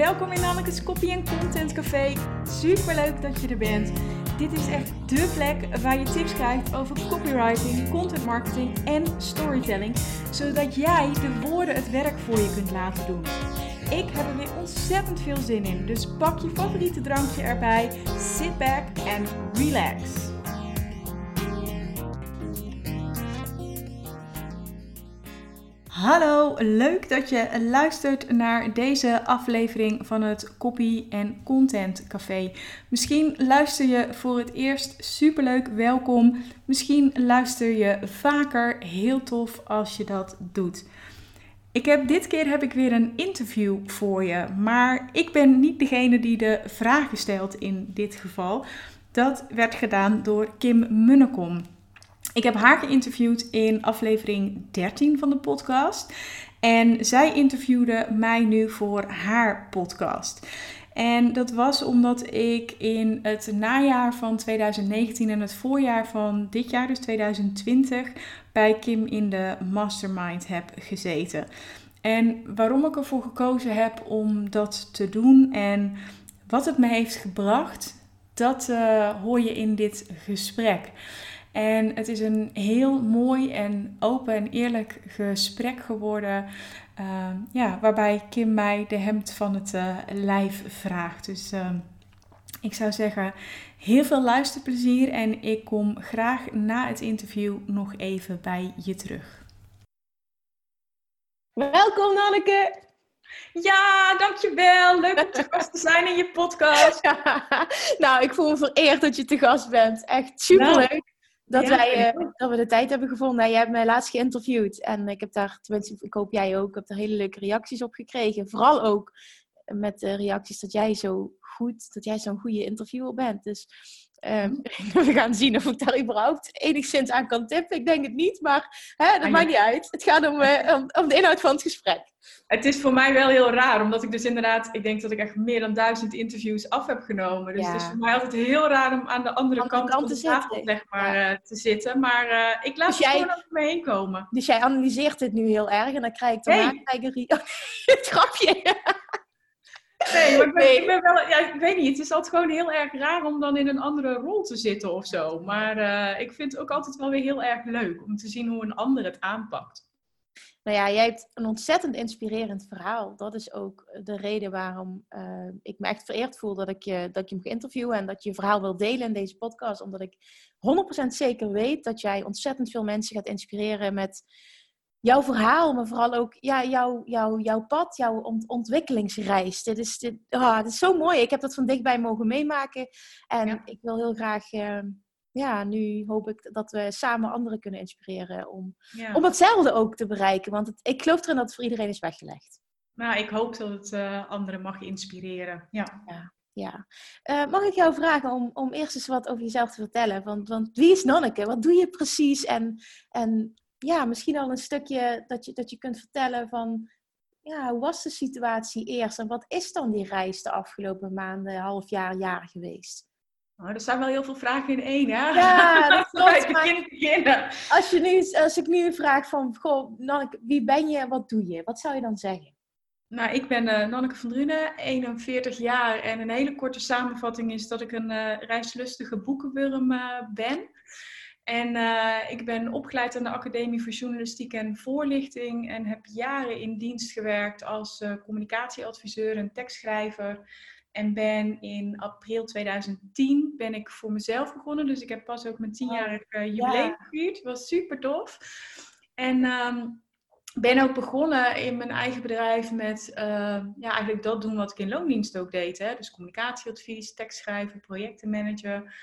welkom in Nanneke's Copy Content Café. Super leuk dat je er bent. Dit is echt dé plek waar je tips krijgt over copywriting, content marketing en storytelling, zodat jij de woorden het werk voor je kunt laten doen. Ik heb er weer ontzettend veel zin in, dus pak je favoriete drankje erbij, sit back en relax. Hallo, leuk dat je luistert naar deze aflevering van het Copy en Content Café. Misschien luister je voor het eerst superleuk, welkom. Misschien luister je vaker, heel tof als je dat doet. Ik heb dit keer heb ik weer een interview voor je, maar ik ben niet degene die de vragen stelt in dit geval. Dat werd gedaan door Kim Munnekom. Ik heb haar geïnterviewd in aflevering 13 van de podcast. En zij interviewde mij nu voor haar podcast. En dat was omdat ik in het najaar van 2019 en het voorjaar van dit jaar, dus 2020, bij Kim in de Mastermind heb gezeten. En waarom ik ervoor gekozen heb om dat te doen en wat het me heeft gebracht, dat uh, hoor je in dit gesprek. En het is een heel mooi en open en eerlijk gesprek geworden. Uh, ja, waarbij Kim mij de hemd van het uh, lijf vraagt. Dus uh, ik zou zeggen, heel veel luisterplezier. En ik kom graag na het interview nog even bij je terug. Welkom Nanneke! Ja, dankjewel. Leuk om te gast te zijn in je podcast. nou, ik voel me vereerd dat je te gast bent. Echt superleuk. Nou, dat, wij, uh, dat we de tijd hebben gevonden. Nou, jij hebt mij laatst geïnterviewd. En ik heb daar, tenminste, ik hoop jij ook, ik heb daar hele leuke reacties op gekregen. Vooral ook met de reacties dat jij zo goed, dat jij zo'n goede interviewer bent. Dus Um, we gaan zien of ik daar überhaupt enigszins aan kan tippen. Ik denk het niet, maar hè, dat ah, maakt niet uit. Het gaat om, uh, om, om, de inhoud van het gesprek. Het is voor mij wel heel raar, omdat ik dus inderdaad, ik denk dat ik echt meer dan duizend interviews af heb genomen. Dus het is voor mij altijd heel raar om aan de andere kant, van de tafel zeg maar, ja. uh, te zitten. Maar uh, ik laat dus het jij, gewoon over me heen komen. Dus jij analyseert dit nu heel erg en dan krijg ik daarna hey. krijg ik een grapje. Nee, maar ik ben, ik ben, wel, ja, ik weet niet. Het is altijd gewoon heel erg raar om dan in een andere rol te zitten of zo. Maar uh, ik vind het ook altijd wel weer heel erg leuk om te zien hoe een ander het aanpakt. Nou ja, jij hebt een ontzettend inspirerend verhaal. Dat is ook de reden waarom uh, ik me echt vereerd voel dat ik, je, dat je hem geïnterviewen en dat je je verhaal wil delen in deze podcast. Omdat ik 100% zeker weet dat jij ontzettend veel mensen gaat inspireren met jouw verhaal, maar vooral ook ja, jouw, jouw, jouw pad, jouw ontwikkelingsreis. Dit is, dit, oh, dit is zo mooi. Ik heb dat van dichtbij mogen meemaken. En ik wil heel graag, uh, ja, nu hoop ik dat we samen anderen kunnen inspireren om, om hetzelfde ook te bereiken. Want het, ik geloof erin dat het voor iedereen is weggelegd. Nou, ik hoop dat het uh, anderen mag inspireren. Ja. ja. Ja. Uh, mag ik jou vragen om, om eerst eens wat over jezelf te vertellen? Want, want wie is Nanneke? Wat doe je precies? En, en ja, misschien al een stukje dat je, dat je kunt vertellen van, ja, hoe was de situatie eerst en wat is dan die reis de afgelopen maanden, half jaar, jaar geweest? Oh, er zijn wel heel veel vragen in één, hè? Ja, dat klopt. Maar beginnen. Als, je nu, als ik nu vraag van, goh, Nanneke, wie ben je, wat doe je? Wat zou je dan zeggen? Nou, ik ben uh, Nanneke van Drunen, 41 jaar. En een hele korte samenvatting is dat ik een uh, reislustige boekenwurm uh, ben. En ik ben opgeleid aan de Academie voor Journalistiek en Voorlichting en heb jaren in dienst gewerkt als communicatieadviseur en tekstschrijver. En ben in april 2010 ben ik voor mezelf begonnen. Dus ik heb pas ook mijn tienjarig uh, jubileum gevierd. Dat was super tof. En um, ben ook begonnen in mijn eigen bedrijf met ja, eigenlijk dat doen wat ik in loondienst ook deed. Hè? Dus communicatieadvies, tekstschrijven, projectenmanager.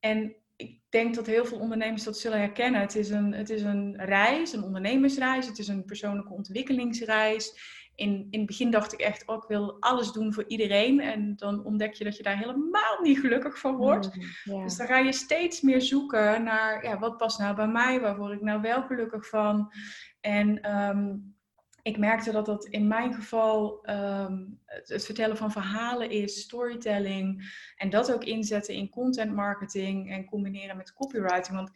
En ik denk dat heel veel ondernemers dat zullen herkennen. Het is, een, het is een reis, een ondernemersreis. Het is een persoonlijke ontwikkelingsreis. In, in het begin dacht ik echt, oh, ik wil alles doen voor iedereen. En dan ontdek je dat je daar helemaal niet gelukkig van wordt. Mm, dus dan ga je steeds meer zoeken naar, ja, wat past nou bij mij? Waar word ik nou wel gelukkig van? En um, ik merkte dat dat in mijn geval um, het, het, vertellen van verhalen is, storytelling. En dat ook inzetten in content marketing en combineren met copywriting. Want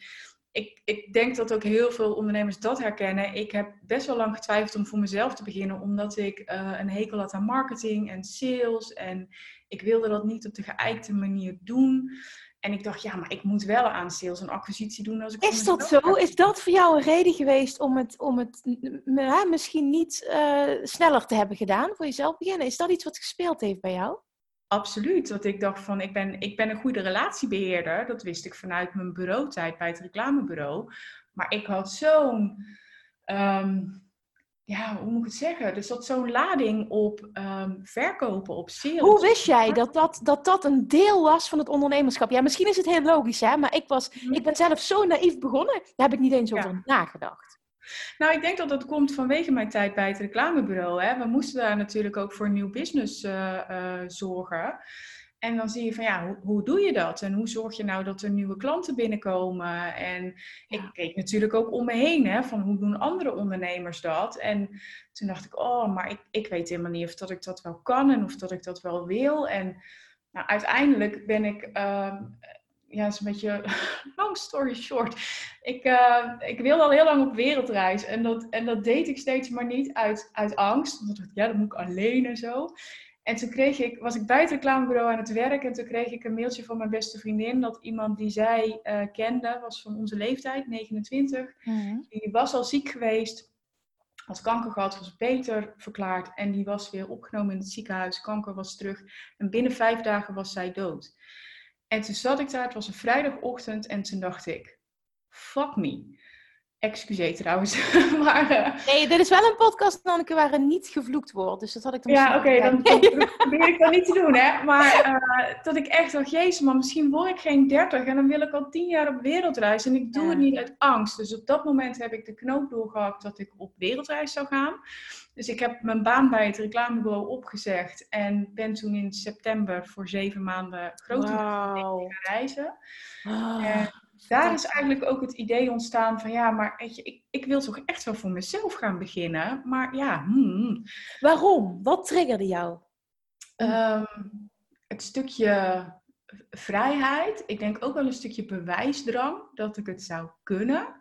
ik, ik denk dat ook heel veel ondernemers dat herkennen. Ik heb best wel lang getwijfeld om voor mezelf te beginnen, omdat ik uh, een hekel had aan marketing en sales. En ik wilde dat niet op de geëikte manier doen. En ik dacht, ja, maar ik moet wel aan sales en acquisitie doen als ik. Is dat zo? Is dat voor jou een reden geweest om het, om het misschien niet uh, sneller te hebben gedaan voor jezelf beginnen? Is dat iets wat gespeeld heeft bij jou? Absoluut. Dat ik dacht van, ik ben, ik ben een goede relatiebeheerder. Dat wist ik vanuit mijn bureautijd bij het reclamebureau. Maar ik had zo'n, um, ja, hoe moet ik het zeggen? Er zat zo'n lading op um, verkopen, op sales. Hoe wist jij dat dat, dat dat een deel was van het ondernemerschap? Ja, misschien is het heel logisch, hè? Maar ik, was, mhm. ik ben zelf zo naïef begonnen. Daar heb ik niet eens over nagedacht. Nou, ik denk dat dat komt vanwege mijn tijd bij het reclamebureau. Hè. We moesten daar natuurlijk ook voor nieuw business uh, uh, zorgen. En dan zie je van ja, hoe, hoe, doe je dat? En hoe zorg je nou dat er nieuwe klanten binnenkomen? En ik keek natuurlijk ook om me heen, hè, van hoe doen andere ondernemers dat? En toen dacht ik, oh, maar ik, ik weet helemaal niet of dat ik dat wel kan en of dat ik dat wel wil. En nou, uiteindelijk ben ik uh, ja, is een beetje long story short. Ik, uh, ik wilde al heel lang op wereldreis. En dat, en dat deed ik steeds maar niet uit, uit angst. Want ik dacht, ja, dat moet ik alleen en zo. En toen kreeg ik, was ik bij het reclamebureau aan het werk. En toen kreeg ik een mailtje van mijn beste vriendin. Dat iemand die zij uh, kende, was van onze leeftijd, 29. Mm Die was al ziek geweest. Had kanker gehad, was beter verklaard. En die was weer opgenomen in het ziekenhuis. Kanker was terug. En binnen vijf dagen was zij dood. En toen zat ik daar, het was een vrijdagochtend en toen dacht ik, fuck me. Excuseer trouwens. maar, uh... Nee, dit is wel een podcast, Anneke, waar er niet gevloekt wordt. Dus dat had ik dan Ja, oké, dan, probeer ik dat niet te doen, hè. Maar uh, dat ik echt dacht, jezus maar misschien word ik geen dertig en dan wil ik al tien jaar op wereldreis. En ik doe het niet uit angst. Dus op dat moment heb ik de knoop doorgehakt dat ik op wereldreis zou gaan. Dus ik heb mijn baan bij het reclamebureau opgezegd en ben toen in september voor zeven maanden grote wow. gaan reizen. En daar is eigenlijk ook het idee ontstaan van ja, maar weet je, ik, ik wil toch echt wel voor mezelf gaan beginnen. Maar ja, hmm. waarom? Wat triggerde jou? Um, het stukje vrijheid. Ik denk ook wel een stukje bewijsdrang dat ik het zou kunnen.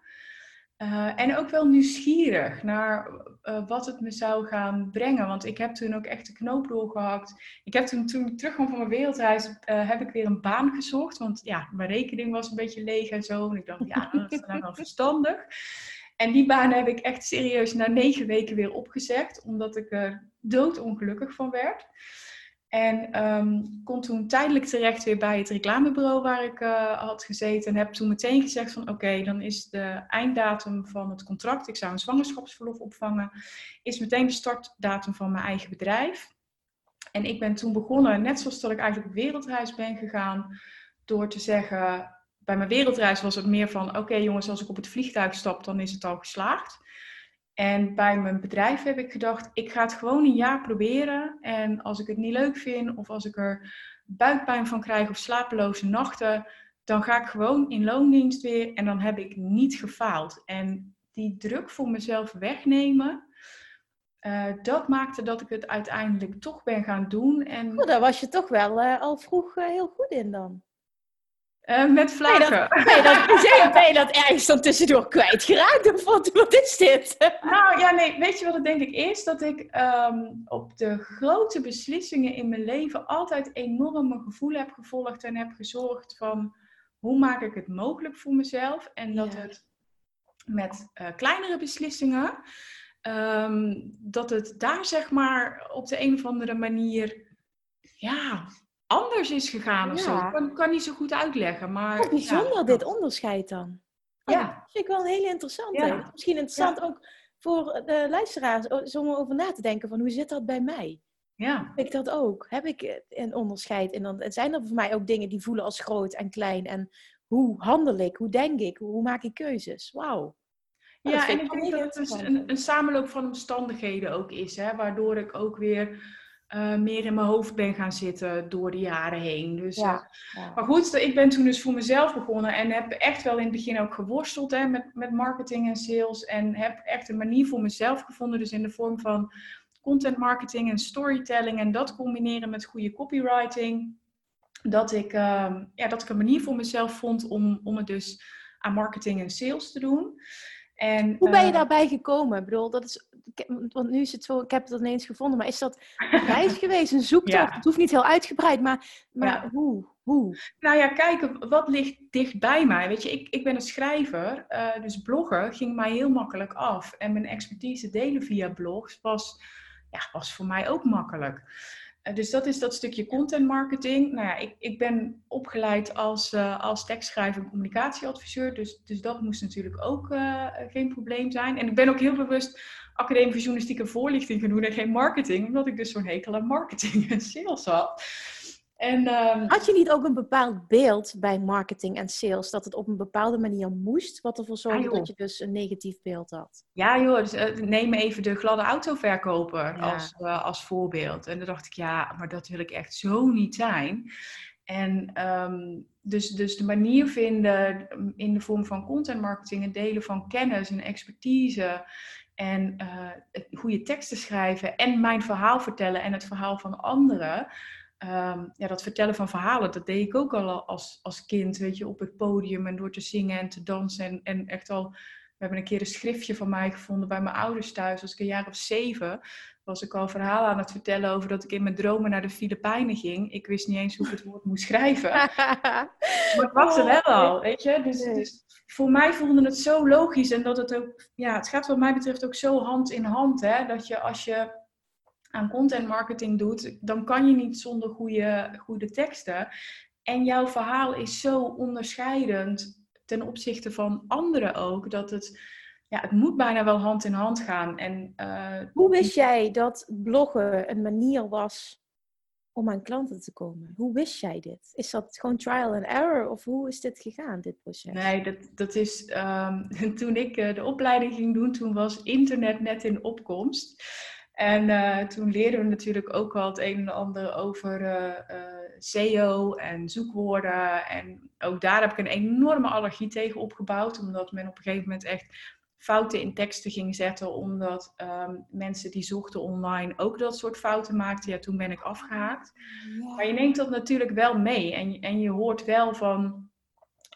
Uh, en ook wel nieuwsgierig naar uh, wat het me zou gaan brengen. Want ik heb toen ook echt de knoop doorgehakt. Ik heb toen, toen ik terugkwam van mijn wereldreis, uh, heb ik weer een baan gezocht. Want ja, mijn rekening was een beetje leeg en zo. En ik dacht, ja, dat is nou wel verstandig. En die baan heb ik echt serieus na negen weken weer opgezegd. Omdat ik er doodongelukkig van werd. En um, kon toen tijdelijk terecht weer bij het reclamebureau waar ik uh, had gezeten. En heb toen meteen gezegd van oké, dan is de einddatum van het contract. Ik zou een zwangerschapsverlof opvangen. Is meteen de startdatum van mijn eigen bedrijf. En ik ben toen begonnen, net zoals dat ik eigenlijk op wereldreis ben gegaan. Door te zeggen, bij mijn wereldreis was het meer van oké jongens, als ik op het vliegtuig stap, dan is het al geslaagd. En bij mijn bedrijf heb ik gedacht, ik ga het gewoon een jaar proberen. En als ik het niet leuk vind of als ik er buikpijn van krijg of slapeloze nachten, dan ga ik gewoon in loondienst weer en dan heb ik niet gefaald. En die druk voor mezelf wegnemen, uh, dat maakte dat ik het uiteindelijk toch ben gaan doen. En... Oh, daar was je toch wel uh, al vroeg uh, heel goed in dan. Uh, met vlagen. Ben je, dat, ben, ben je dat ergens dan tussendoor kwijtgeraakt? Of wat, wat is dit? Nou ja, nee, weet je wat het denk ik is? Dat ik um, op de grote beslissingen in mijn leven altijd enorm mijn gevoel heb gevolgd en heb gezorgd van hoe maak ik het mogelijk voor mezelf? En dat ja. het met uh, kleinere beslissingen, um, dat het daar zeg maar op de een of andere manier ja, anders is gegaan of zo. Ik kan, kan niet zo goed uitleggen. Maar, Wat bijzonder dit onderscheid dan. Oh, ja. Dat vind ik wel een hele interessante. Misschien interessant ook voor de luisteraars om over na te denken van hoe zit dat bij mij? Ja. Heb ik dat ook? Heb ik een onderscheid? En dan zijn er voor mij ook dingen die voelen als groot en klein. En hoe handel ik? Hoe denk ik? Hoe maak ik keuzes? Wauw. Ja, en ik denk dat het dus een, een samenloop van omstandigheden ook is. Hè, waardoor ik ook weer uh, meer in mijn hoofd ben gaan zitten door de jaren heen. Dus, ja, uh, Maar goed, ik ben toen dus voor mezelf begonnen en heb echt wel in het begin ook geworsteld hè, met, met marketing en sales. En heb echt een manier voor mezelf gevonden, dus in de vorm van content marketing en storytelling. En dat combineren met goede copywriting. Dat ik, uh, ja, dat ik een manier voor mezelf vond om, om het dus aan marketing en sales te doen. En, Hoe ben je daarbij gekomen? Ik bedoel, dat is, want nu is het zo, ik heb het ineens gevonden, maar is dat een reis geweest, een zoektocht? Het hoeft niet heel uitgebreid, maar, maar hoe? hoe? Nou ja, kijk, wat ligt dicht bij mij? Weet je, ik, ik ben een schrijver, uh, dus bloggen ging mij heel makkelijk af. En mijn expertise delen via blogs was, ja, was voor mij ook makkelijk. Eh, dus dat is dat stukje content marketing. Nou ja, ik, ik ben opgeleid als, uh, als tekstschrijver en communicatieadviseur. Dus, dus dat moest natuurlijk ook uh, geen probleem zijn. En ik ben ook heel bewust academische journalistieke voorlichting genoemd en geen marketing. Omdat ik dus zo'n hekel aan marketing en sales had. En, um... Had je niet ook een bepaald beeld bij marketing en sales? Dat het op een bepaalde manier moest? Wat ervoor zorgde dat je dus een negatief beeld had? Ja joh, dus, uh, neem even de gladde autoverkoper als, uh, als voorbeeld. En dan dacht ik, ja, maar dat wil ik echt zo niet zijn. En um, dus, dus de manier vinden in de vorm van content marketing, het delen van kennis en expertise en uh, goede teksten schrijven en mijn verhaal vertellen en het verhaal van anderen Ehm, ja, dat vertellen van verhalen, dat deed ik ook al als, als kind, weet je, op het podium en door te zingen en te dansen. En, en echt al, we hebben een keer een schriftje van mij gevonden bij mijn ouders thuis, als ik een jaar of zeven was ik al verhalen aan het vertellen over dat ik in mijn dromen naar de Filipijnen ging. Ik wist niet eens hoe ik het woord moest schrijven. maar ik was er wel al, weet je. Dus, dus, voor mij voelde het zo logisch en dat het ook, ja, het gaat wat mij betreft ook zo hand in hand, hè. Dat je als je aan content marketing doet, dan kan je niet zonder goede, goede teksten. En jouw verhaal is zo onderscheidend ten opzichte van anderen ook, dat het, ja, het moet bijna wel hand in hand gaan. En, uh, Hoe wist jij dat bloggen een manier was om aan klanten te komen? Hoe wist jij dit? Is dat gewoon trial and error of hoe is dit gegaan, dit proces? Nee, dat, dat is um, toen ik uh, de opleiding ging doen, toen was internet net in opkomst. En uh, toen leerden we natuurlijk ook al het een en ander over uh, uh, SEO en zoekwoorden. En ook daar heb ik een enorme allergie tegen opgebouwd, omdat men op een gegeven moment echt fouten in teksten ging zetten, omdat um, mensen die zochten online ook dat soort fouten maakten. Ja, toen ben ik afgehaakt. Ja. Maar je neemt dat natuurlijk wel mee en, en je hoort wel van,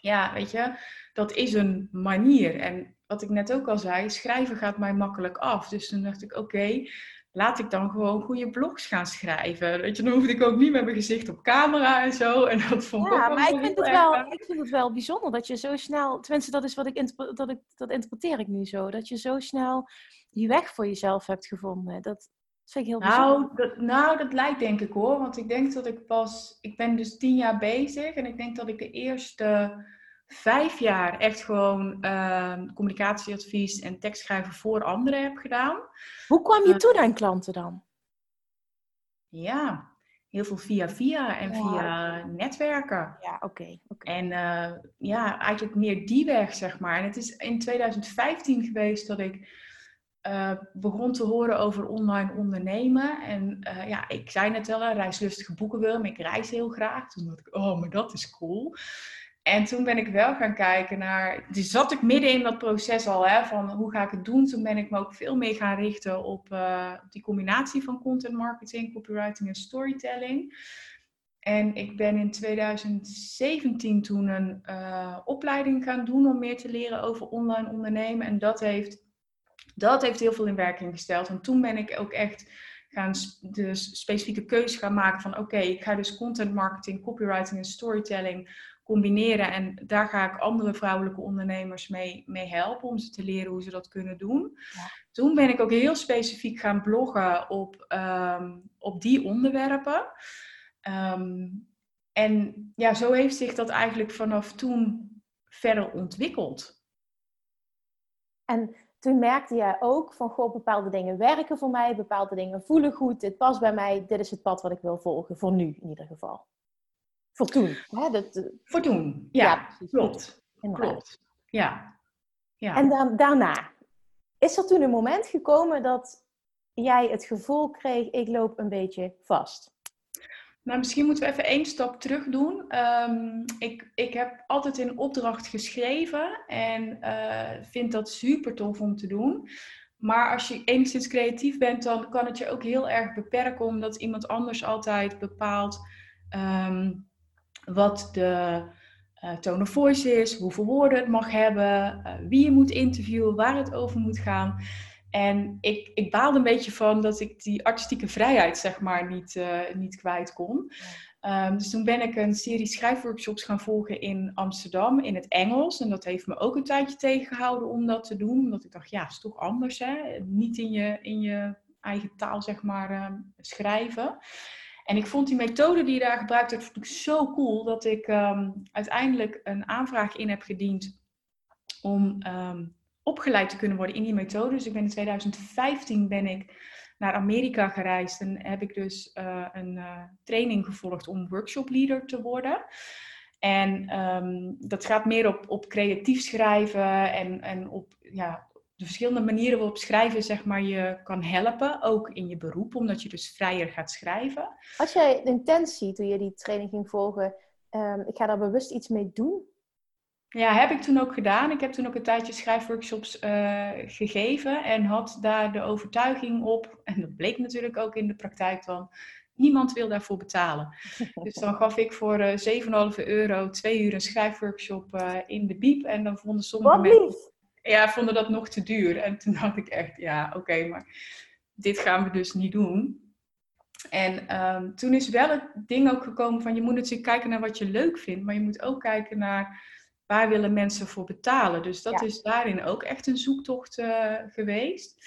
ja, weet je, dat is een manier. En wat ik net ook al zei, schrijven gaat mij makkelijk af. Dus toen dacht ik, oké, okay, laat ik dan gewoon goede blogs gaan schrijven. Weet je, dan hoefde ik ook niet met mijn gezicht op camera en zo. En dat vond ja, maar ik vind, het wel, ik vind het wel bijzonder dat je zo snel... Tenminste, dat is wat ik, dat ik... Dat interpreteer ik nu zo. Dat je zo snel die weg voor jezelf hebt gevonden. Dat, vind ik heel nou, dat, nou, dat lijkt denk ik hoor. Want ik denk dat ik pas... Ik ben dus tien jaar bezig. En ik denk dat ik de eerste vijf jaar echt gewoon uh, communicatieadvies en tekstschrijven voor anderen heb gedaan. Hoe kwam je uh, toe aan klanten dan? Ja, heel veel via via en via netwerken. Ja, oké. Okay, En uh, ja, eigenlijk meer die weg, zeg maar. En het is in 2015 geweest dat ik uh, begon te horen over online ondernemen. En uh, ja, ik zei net wel, een reislustige boeken wil, maar ik reis heel graag. Toen dacht ik, oh, maar dat is cool. En toen ben ik wel gaan kijken naar. Dus zat ik midden in dat proces al, hè, van hoe ga ik het doen. Toen ben ik me ook veel meer gaan richten op, uh, die combinatie van content marketing, copywriting en storytelling. En ik ben in 2017 toen een uh, opleiding gaan doen om meer te leren over online ondernemen. En dat heeft, dat heeft heel veel in werking gesteld. En toen ben ik ook echt gaan de specifieke keuze gaan maken van oké, ik ga dus content marketing, copywriting en storytelling combineren. En daar ga ik andere vrouwelijke ondernemers mee, mee helpen om ze te leren hoe ze dat kunnen doen. Ja. Toen ben ik ook heel specifiek gaan bloggen op, um, op die onderwerpen. Um, en ja, zo heeft zich dat eigenlijk vanaf toen verder ontwikkeld. En toen merkte jij ook van, goh, bepaalde dingen werken voor mij, bepaalde dingen voelen goed, dit past bij mij, dit is het pad wat ik wil volgen, voor nu in ieder geval. Voor toen. Hè? Dat, eh, Voor toen, ja. ja klopt. Klopt. Ja. ja. En dan, daarna, is er toen een moment gekomen dat jij het gevoel kreeg, ik loop een beetje vast? Nou, misschien moeten we even één stap terug doen. Um, ik, ik heb altijd in opdracht geschreven en uh, vind dat super tof om te doen. Maar als je enigszins creatief bent, dan kan het je ook heel erg beperken, omdat iemand anders altijd bepaalt um, wat de uh, tone of voice is, hoeveel woorden het mag hebben, uh, wie je moet interviewen, waar het over moet gaan. En ik, ik baalde een beetje van dat ik die artistieke vrijheid, zeg maar, niet, uh, niet kwijt kon. Um, dus toen ben ik een serie schrijfworkshops gaan volgen in Amsterdam in het Engels. En dat heeft me ook een tijdje tegengehouden om dat te doen. Omdat ik dacht, ja, het is toch anders, hè? Niet in je, in je eigen taal, zeg maar, uh, schrijven. En ik vond die methode die je daar gebruikt werd, vond ik zo cool dat ik um, uiteindelijk een aanvraag in heb gediend om um, opgeleid te kunnen worden in die methode. Dus ik ben in 2015 ben ik naar Amerika gereisd en heb ik dus uh, een uh, training gevolgd om workshop leader te worden. En um, dat gaat meer op, op creatief schrijven en, en op ja, de verschillende manieren waarop schrijven zeg maar, je kan helpen, ook in je beroep, omdat je dus vrijer gaat schrijven. Had jij de intentie toen je die training ging volgen, um, ik ga daar bewust iets mee doen? Ja, heb ik toen ook gedaan. Ik heb toen ook een tijdje schrijfworkshops uh, gegeven en had daar de overtuiging op, en dat bleek natuurlijk ook in de praktijk dan, niemand wil daarvoor betalen. Dus dan gaf ik voor uh, 7,5 euro twee uur een schrijfworkshop uh, in de biep en dan vonden sommige Wat mensen ja, vonden dat nog te duur. En toen dacht ik echt, ja, oké, okay, maar dit gaan we dus niet doen. En um, toen is wel het ding ook gekomen van je moet natuurlijk kijken naar wat je leuk vindt, maar je moet ook kijken naar waar willen mensen voor betalen. Dus dat ja. is daarin ook echt een zoektocht uh, geweest.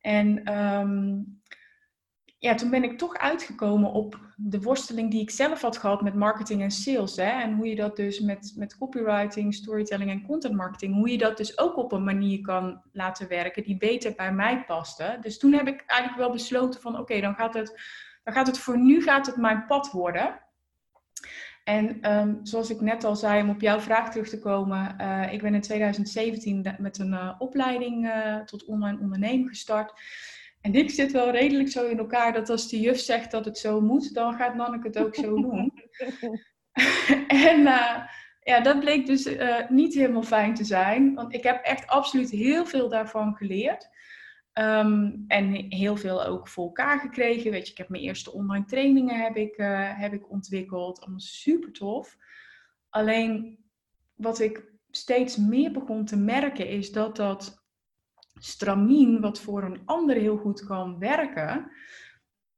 En um, ja, toen ben ik toch uitgekomen op de worsteling die ik zelf had gehad met marketing en sales. Hè? En hoe je dat dus met, met copywriting, storytelling en content marketing, hoe je dat dus ook op een manier kan laten werken die beter bij mij paste. Dus toen heb ik eigenlijk wel besloten van oké, dan gaat het, dan gaat het voor nu gaat het mijn pad worden. En um, zoals ik net al zei, om op jouw vraag terug te komen, uh, ik ben in 2017 met een uh, opleiding uh, tot online ondernemen gestart. En ik zit wel redelijk zo in elkaar dat als de juf zegt dat het zo moet, dan gaat Nanneke het ook zo doen. en uh, ja, dat bleek dus uh, niet helemaal fijn te zijn. Want ik heb echt absoluut heel veel daarvan geleerd. Um, en heel veel ook voor elkaar gekregen. Weet je, ik heb mijn eerste online trainingen heb ik, uh, heb ik ontwikkeld. Allemaal super tof. Alleen wat ik steeds meer begon te merken is dat dat stramien, wat voor een ander heel goed kan werken,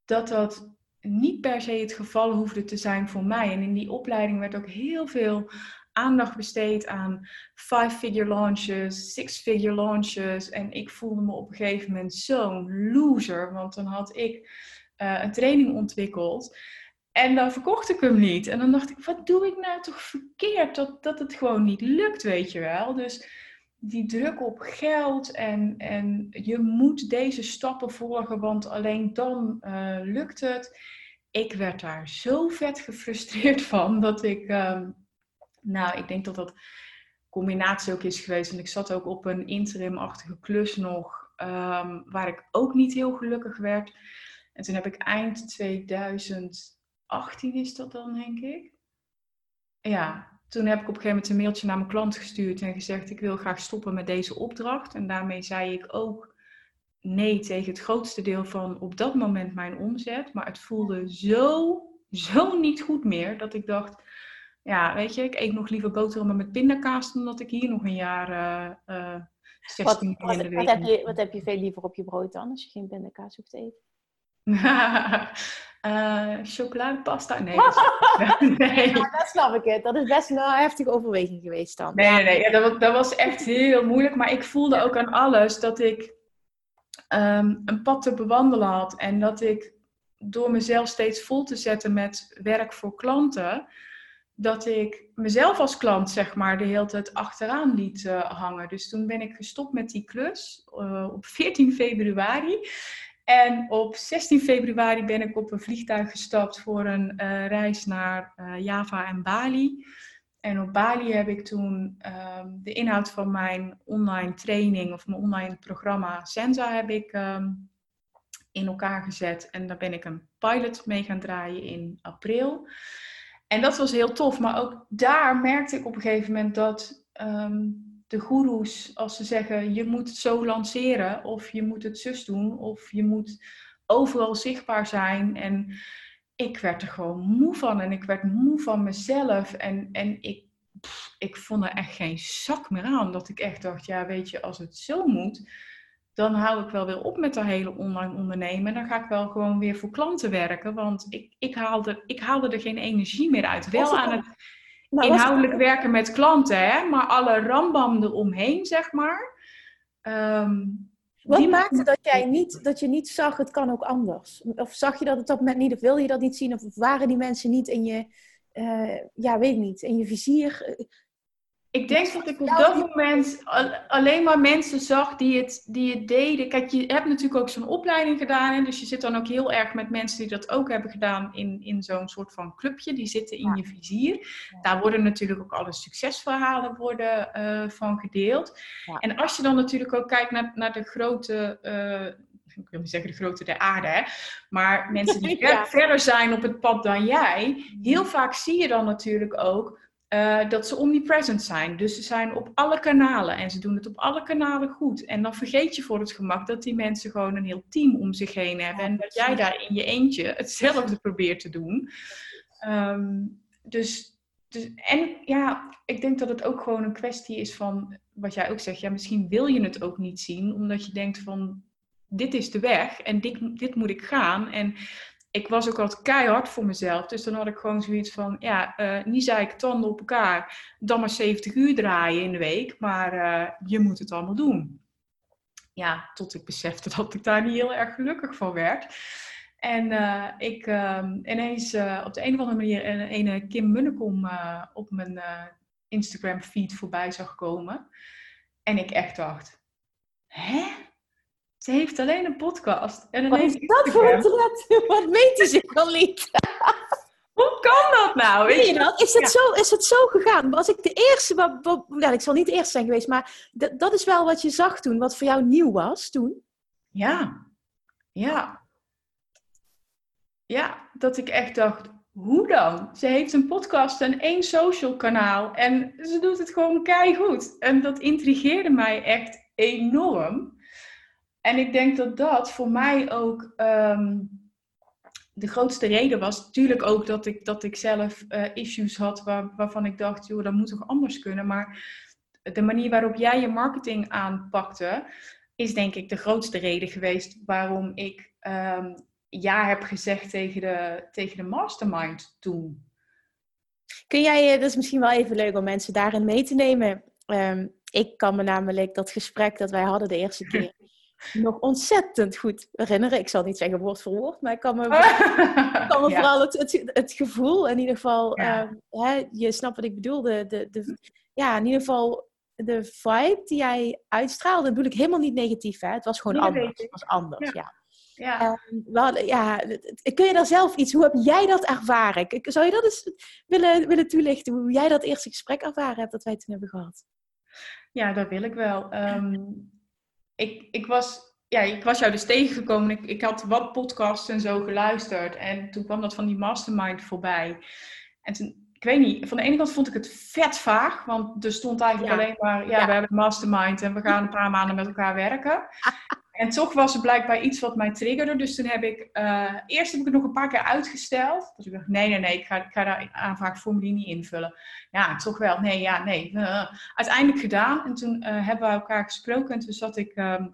dat dat niet per se het geval hoefde te zijn voor mij. En in die opleiding werd ook heel veel aandacht besteed aan five-figure launches, six-figure launches. En ik voelde me op een gegeven moment zo'n loser, want dan had ik uh, een training ontwikkeld. En dan verkocht ik hem niet. En dan dacht ik, wat doe ik nou toch verkeerd? Dat, dat het gewoon niet lukt, weet je wel. Dus die druk op geld en, en je moet deze stappen volgen, want alleen dan uh, lukt het. Ik werd daar zo vet gefrustreerd van dat ik, um, nou, ik denk dat dat combinatie ook is geweest. En ik zat ook op een interimachtige klus nog, um, waar ik ook niet heel gelukkig werd. En toen heb ik eind 2018 is dat dan, denk ik. Ja, toen heb ik op een gegeven moment een mailtje naar mijn klant gestuurd en gezegd: Ik wil graag stoppen met deze opdracht. En daarmee zei ik ook nee tegen het grootste deel van op dat moment mijn omzet. Maar het voelde zo, zo niet goed meer dat ik dacht: Ja, weet je, ik eet nog liever boterhammen met pindakaas dan dat ik hier nog een jaar. Uh, uh, 16 wat, wat, wat, heb je, wat heb je veel liever op je brood dan als je geen pindakaas hoeft te eten? Uh, chocoladepasta? Nee. Dat nee. Ja, dat snap ik het. Dat is best een heftige overweging geweest dan. Nee, nee, nee. Ja, dat, dat, was echt heel moeilijk. Maar ik voelde ook aan alles dat ik um, een pad te bewandelen had. En dat ik door mezelf steeds vol te zetten met werk voor klanten, dat ik mezelf als klant, zeg maar, de hele tijd achteraan liet uh, hangen. Dus toen ben ik gestopt met die klus uh, op 14 februari. En op 16 februari ben ik op een vliegtuig gestapt voor een uh, reis naar uh, Java en Bali. En op Bali heb ik toen um, de inhoud van mijn online training of mijn online programma Senza heb ik um, in elkaar gezet. En daar ben ik een pilot mee gaan draaien in april. En dat was heel tof. Maar ook daar merkte ik op een gegeven moment dat um, de goeroes, als ze zeggen je moet het zo lanceren, of je moet het zus doen, of je moet overal zichtbaar zijn. En ik werd er gewoon moe van en ik werd moe van mezelf. En, en ik ik vond er echt geen zak meer aan. Dat ik echt dacht, ja, weet je, als het zo moet, dan hou ik wel weer op met dat hele online ondernemen. En dan ga ik wel gewoon weer voor klanten werken. Want ik, ik, haalde, ik haalde er geen energie meer uit. Wel aan het nou, inhoudelijk werken met klanten, hè, maar alle rambam eromheen, zeg maar. Um, wat maakte dat jij niet, dat je niet zag, het kan ook anders? Of zag je dat op dat moment niet, of wilde je dat niet zien? Of waren die mensen niet in je, uh, ja, weet niet, in je vizier? Ik denk dat ik op dat moment alleen maar mensen zag die het, die het deden. Kijk, je hebt natuurlijk ook zo'n opleiding gedaan. Hè? Dus je zit dan ook heel erg met mensen die dat ook hebben gedaan in, in zo'n soort van clubje. Die zitten in je vizier. Daar worden natuurlijk ook alle succesverhalen worden, uh, van gedeeld. En als je dan natuurlijk ook kijkt naar, naar de grote... Uh, ik wil niet zeggen de grote der aarde, hè? maar mensen die verder zijn op het pad dan jij, heel vaak zie je dan natuurlijk ook uh, dat ze omnipresent zijn. Dus ze zijn op alle kanalen en ze doen het op alle kanalen goed. En dan vergeet je voor het gemak dat die mensen gewoon een heel team om zich heen hebben. en dat jij daar in je eentje hetzelfde probeert te doen. Um, dus, dus, en ja, ik denk dat het ook gewoon een kwestie is van, wat jij ook zegt, ja, misschien wil je het ook niet zien, omdat je denkt van, dit is de weg en dit, dit moet ik gaan. En ik was ook altijd keihard voor mezelf. Dus dan had ik gewoon zoiets van, ja, uh, niet zei ik tanden op elkaar, dan maar 70 uur draaien in de week, maar uh, je moet het allemaal doen. Ja, tot ik besefte dat ik daar niet heel erg gelukkig van werd. En uh, ik ineens op de een of andere manier een, een Kim Munnekom op mijn Instagram feed voorbij zag komen. En ik echt dacht, hè? Ze heeft alleen een podcast. En Wat is dat voor een thread? Wat meent hij zich al niet? Hoe kan dat nou? Weet je dat? Is het, zo, is het zo gegaan? Was ik de eerste, wat, wat, ja, ik zal niet de eerste zijn geweest, maar dat is wel wat je zag toen, wat voor jou nieuw was toen? Ja, ja. Ja, dat ik echt dacht, hoe dan? Ze heeft een podcast en één social kanaal en ze doet het gewoon keihard. En dat intrigeerde mij echt enorm. En ik denk dat dat voor mij ook ehm, de grootste reden was. Natuurlijk ook dat ik, dat ik zelf uh, issues had waar, waarvan ik dacht, joh, dat moet toch anders kunnen. Maar de manier waarop jij je marketing aanpakte, is denk ik de grootste reden geweest waarom ik um, ja heb gezegd tegen de, tegen de mastermind toen. Kun jij, eh, dat is misschien wel even leuk om mensen daarin mee te nemen. Um, ik kan me namelijk dat gesprek dat wij hadden de eerste keer nog ontzettend goed herinneren. Ik zal niet zeggen woord voor woord, maar ik kan me, kan me vooral het, het, het, gevoel, in ieder geval, ehm, hè, je snapt wat ik bedoel, de, de, de, ja, in ieder geval de vibe die jij uitstraalde, dat bedoel ik helemaal niet negatief, hè? het was gewoon anders. Het was anders, ja. Ja. Um, wel, ja, kun je daar zelf iets, hoe heb jij dat ervaren? Zou je dat eens willen, willen toelichten, hoe jij dat eerste gesprek ervaren hebt dat wij toen hebben gehad? Ja, dat wil ik wel. Um, ik, ik, was, ja, ik was jou dus tegengekomen. Ik, ik had wat podcasts en zo geluisterd. En toen kwam dat van die mastermind voorbij. En toen, ik weet niet, van de ene kant vond ik het vet vaag. Want er stond eigenlijk alleen maar, ja, we hebben een mastermind en we gaan een paar maanden met elkaar werken. En toch was er blijkbaar iets wat mij triggerde. Dus toen heb ik, uh, eerst heb ik het nog een paar keer uitgesteld. Dus ik dacht, nee, nee, nee, ik ga, ik ga daar aanvraagformulier niet invullen. Ja, toch wel, nee, ja, nee. Uh, uiteindelijk gedaan. En toen uh, hebben we elkaar gesproken. En toen zat ik ehm,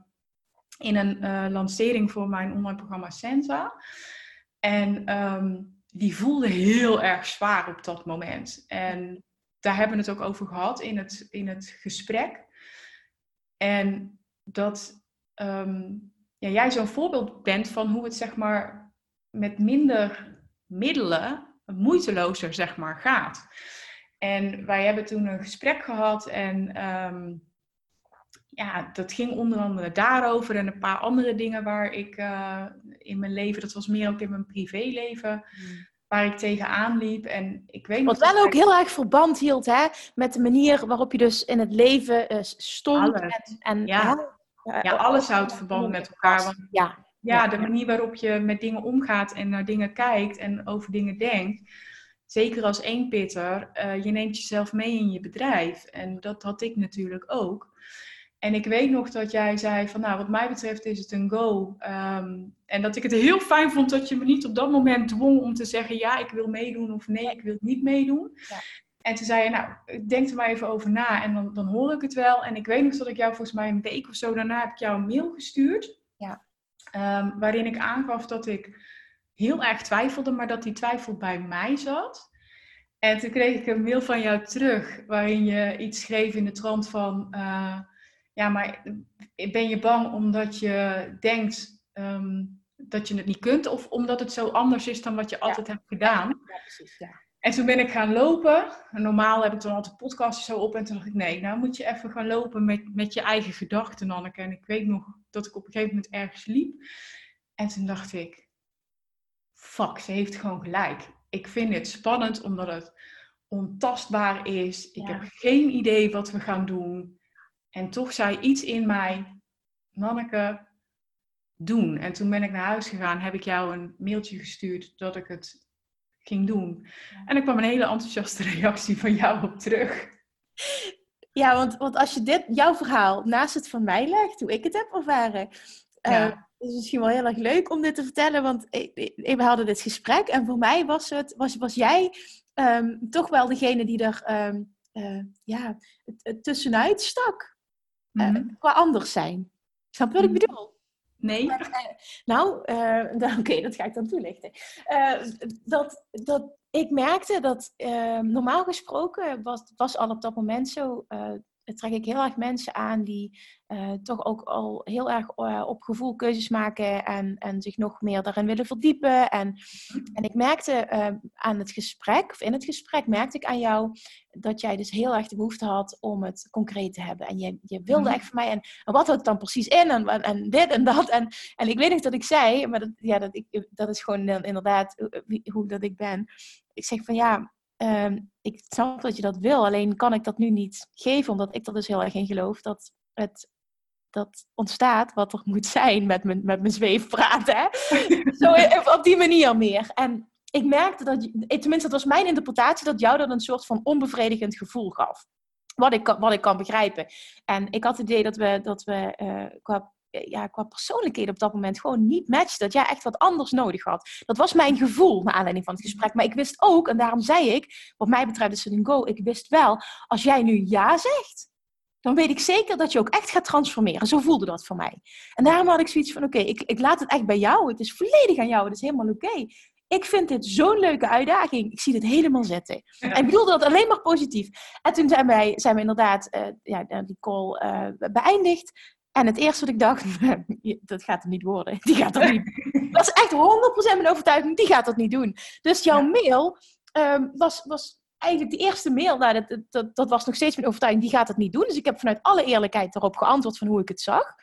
in een lancering voor mijn online programma Senza. En um, die voelde heel erg zwaar op dat moment. En daar hebben we het ook over gehad in het, in het gesprek. En dat um, ja, jij zo'n voorbeeld bent van hoe het zeg maar met minder middelen moeitelozer zeg maar gaat. En wij hebben toen een gesprek gehad en um, ja, dat ging onder andere daarover en een paar andere dingen waar ik uh, in mijn leven, dat was meer ook in mijn privéleven, hmm. waar ik tegenaan liep. En ik weet Wat wel ook heel erg verband hield hè, met de manier waarop je dus in het leven uh, stond. En, en ja ja, alles houdt verband met elkaar. Want, ja. Ja, de manier waarop je met dingen omgaat en naar dingen kijkt en over dingen denkt. Zeker als eenpitter, uh, je neemt jezelf mee in je bedrijf. En dat had ik natuurlijk ook. En ik weet nog dat jij zei van, nou, wat mij betreft is het een go. Ehm, en dat ik het heel fijn vond dat je me niet op dat moment dwong om te zeggen, ja, ik wil meedoen of nee, ik wil niet meedoen. Ja. En toen zei je, nou, denk er maar even over na en dan, dan hoor ik het wel. En ik weet nog dat ik jou volgens mij een week of zo daarna heb ik jou een mail gestuurd. Ja. Ehm, waarin ik aangaf dat ik heel erg twijfelde, maar dat die twijfel bij mij zat. En toen kreeg ik een mail van jou terug, waarin je iets schreef in de trant van... eh, ja, maar ben je bang omdat je denkt ehm, dat je het niet kunt? Of omdat het zo anders is dan wat je altijd hebt gedaan? Ja, precies. Ja. En toen ben ik gaan lopen. En normaal heb ik dan altijd podcasts zo op. En toen dacht ik, nee, nou moet je even gaan lopen met, met je eigen gedachten, Anneke. En ik weet nog dat ik op een gegeven moment ergens liep. En toen dacht ik, fuck, ze heeft gewoon gelijk. Ik vind het spannend omdat het ontastbaar is. Ik Ja. heb geen idee wat we gaan doen. En toch zei iets in mij, Nanneke, doen. En toen ben ik naar huis gegaan, heb ik jou een mailtje gestuurd dat ik het ging doen. En er kwam een hele enthousiaste reactie van jou op terug. Ja, want, want als je dit, jouw verhaal naast het van mij legt, hoe ik het heb ervaren, eh, Ja. is het misschien wel heel erg leuk om dit te vertellen. Want we hadden dit gesprek en voor mij was, het, was, was jij ehm, toch wel degene die er ehm, eh, ja, tussenuit stak Mhm. qua anders zijn. Snap je wat ik Mhm. bedoel? Nee? Nou, eh, oké, dat ga ik dan toelichten. Eh, dat, dat ik merkte dat eh, normaal gesproken was, was al op dat moment zo. Trek ik heel erg mensen aan die eh, toch ook al heel erg eh, op gevoel keuzes maken en, en zich nog meer daarin willen verdiepen. En, en ik merkte eh, aan het gesprek, of in het gesprek, merkte ik aan jou dat jij dus heel erg de behoefte had om het concreet te hebben. En je, je wilde Mhm. echt van mij, en, en wat houdt het dan precies in? En, en, en dit en dat. En, en ik weet nog dat ik zei, maar dat, ja, dat, ik, dat is gewoon inderdaad hoe, hoe dat ik ben. Ik zeg van ja, ehm, ik snap dat je dat wil, alleen kan ik dat nu niet geven, omdat ik er dus heel erg in geloof dat het dat ontstaat wat er moet zijn met mijn, met mijn zweefpraat. Hè? Zo eh, op die manier meer. En ik merkte dat, eh, tenminste dat was mijn interpretatie, dat jou dat een soort van onbevredigend gevoel gaf. Wat ik, kan- wat ik kan begrijpen. En ik had het idee dat we, dat we eh, qua, ja, qua persoonlijkheden op dat moment gewoon niet matchten. Dat jij echt wat anders nodig had. Dat was mijn gevoel naar aanleiding van het gesprek. Maar ik wist ook, en daarom zei ik, wat mij betreft is het een go. Ik wist wel, als jij nu ja zegt, dan weet ik zeker dat je ook echt gaat transformeren. Zo voelde dat voor mij. En daarom had ik zoiets van, oké, ik, ik laat het echt bij jou. Het is volledig aan jou. Het is helemaal oké. Ik vind dit zo'n leuke uitdaging. Ik zie dit helemaal zitten. En ik bedoelde dat alleen maar positief. En toen zijn, wij, zijn we inderdaad eh, ja, die call eh, beëindigd. En het eerste wat ik dacht, dat gaat hem niet worden. Die gaat dat niet Dat is echt 100% mijn overtuiging, die gaat dat niet doen. Dus jouw mail ehm, was, was eigenlijk de eerste mail, nou, dat, dat, dat was nog steeds mijn overtuiging, die gaat het niet doen. Dus ik heb vanuit alle eerlijkheid erop geantwoord van hoe ik het zag.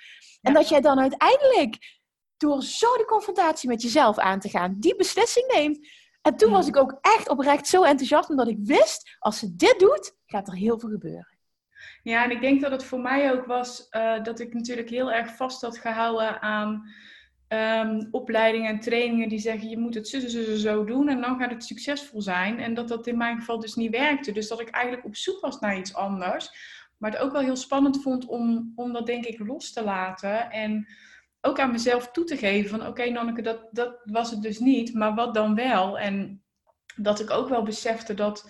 En dat jij dan uiteindelijk, door zo de confrontatie met jezelf aan te gaan, die beslissing neemt. En toen was ik ook echt oprecht zo enthousiast, omdat ik wist, als ze dit doet, gaat er heel veel gebeuren. Ja, en ik denk dat het voor mij ook was eh, dat ik natuurlijk heel erg vast had gehouden aan ehm, opleidingen en trainingen die zeggen je moet het zo, zo, zo, doen en dan gaat het succesvol zijn. En dat dat in mijn geval dus niet werkte. Dus dat ik eigenlijk op zoek was naar iets anders. Maar het ook wel heel spannend vond om, om dat denk ik los te laten. En ook aan mezelf toe te geven van oké Nanneke, dat, dat was het dus niet. Maar wat dan wel? En dat ik ook wel besefte dat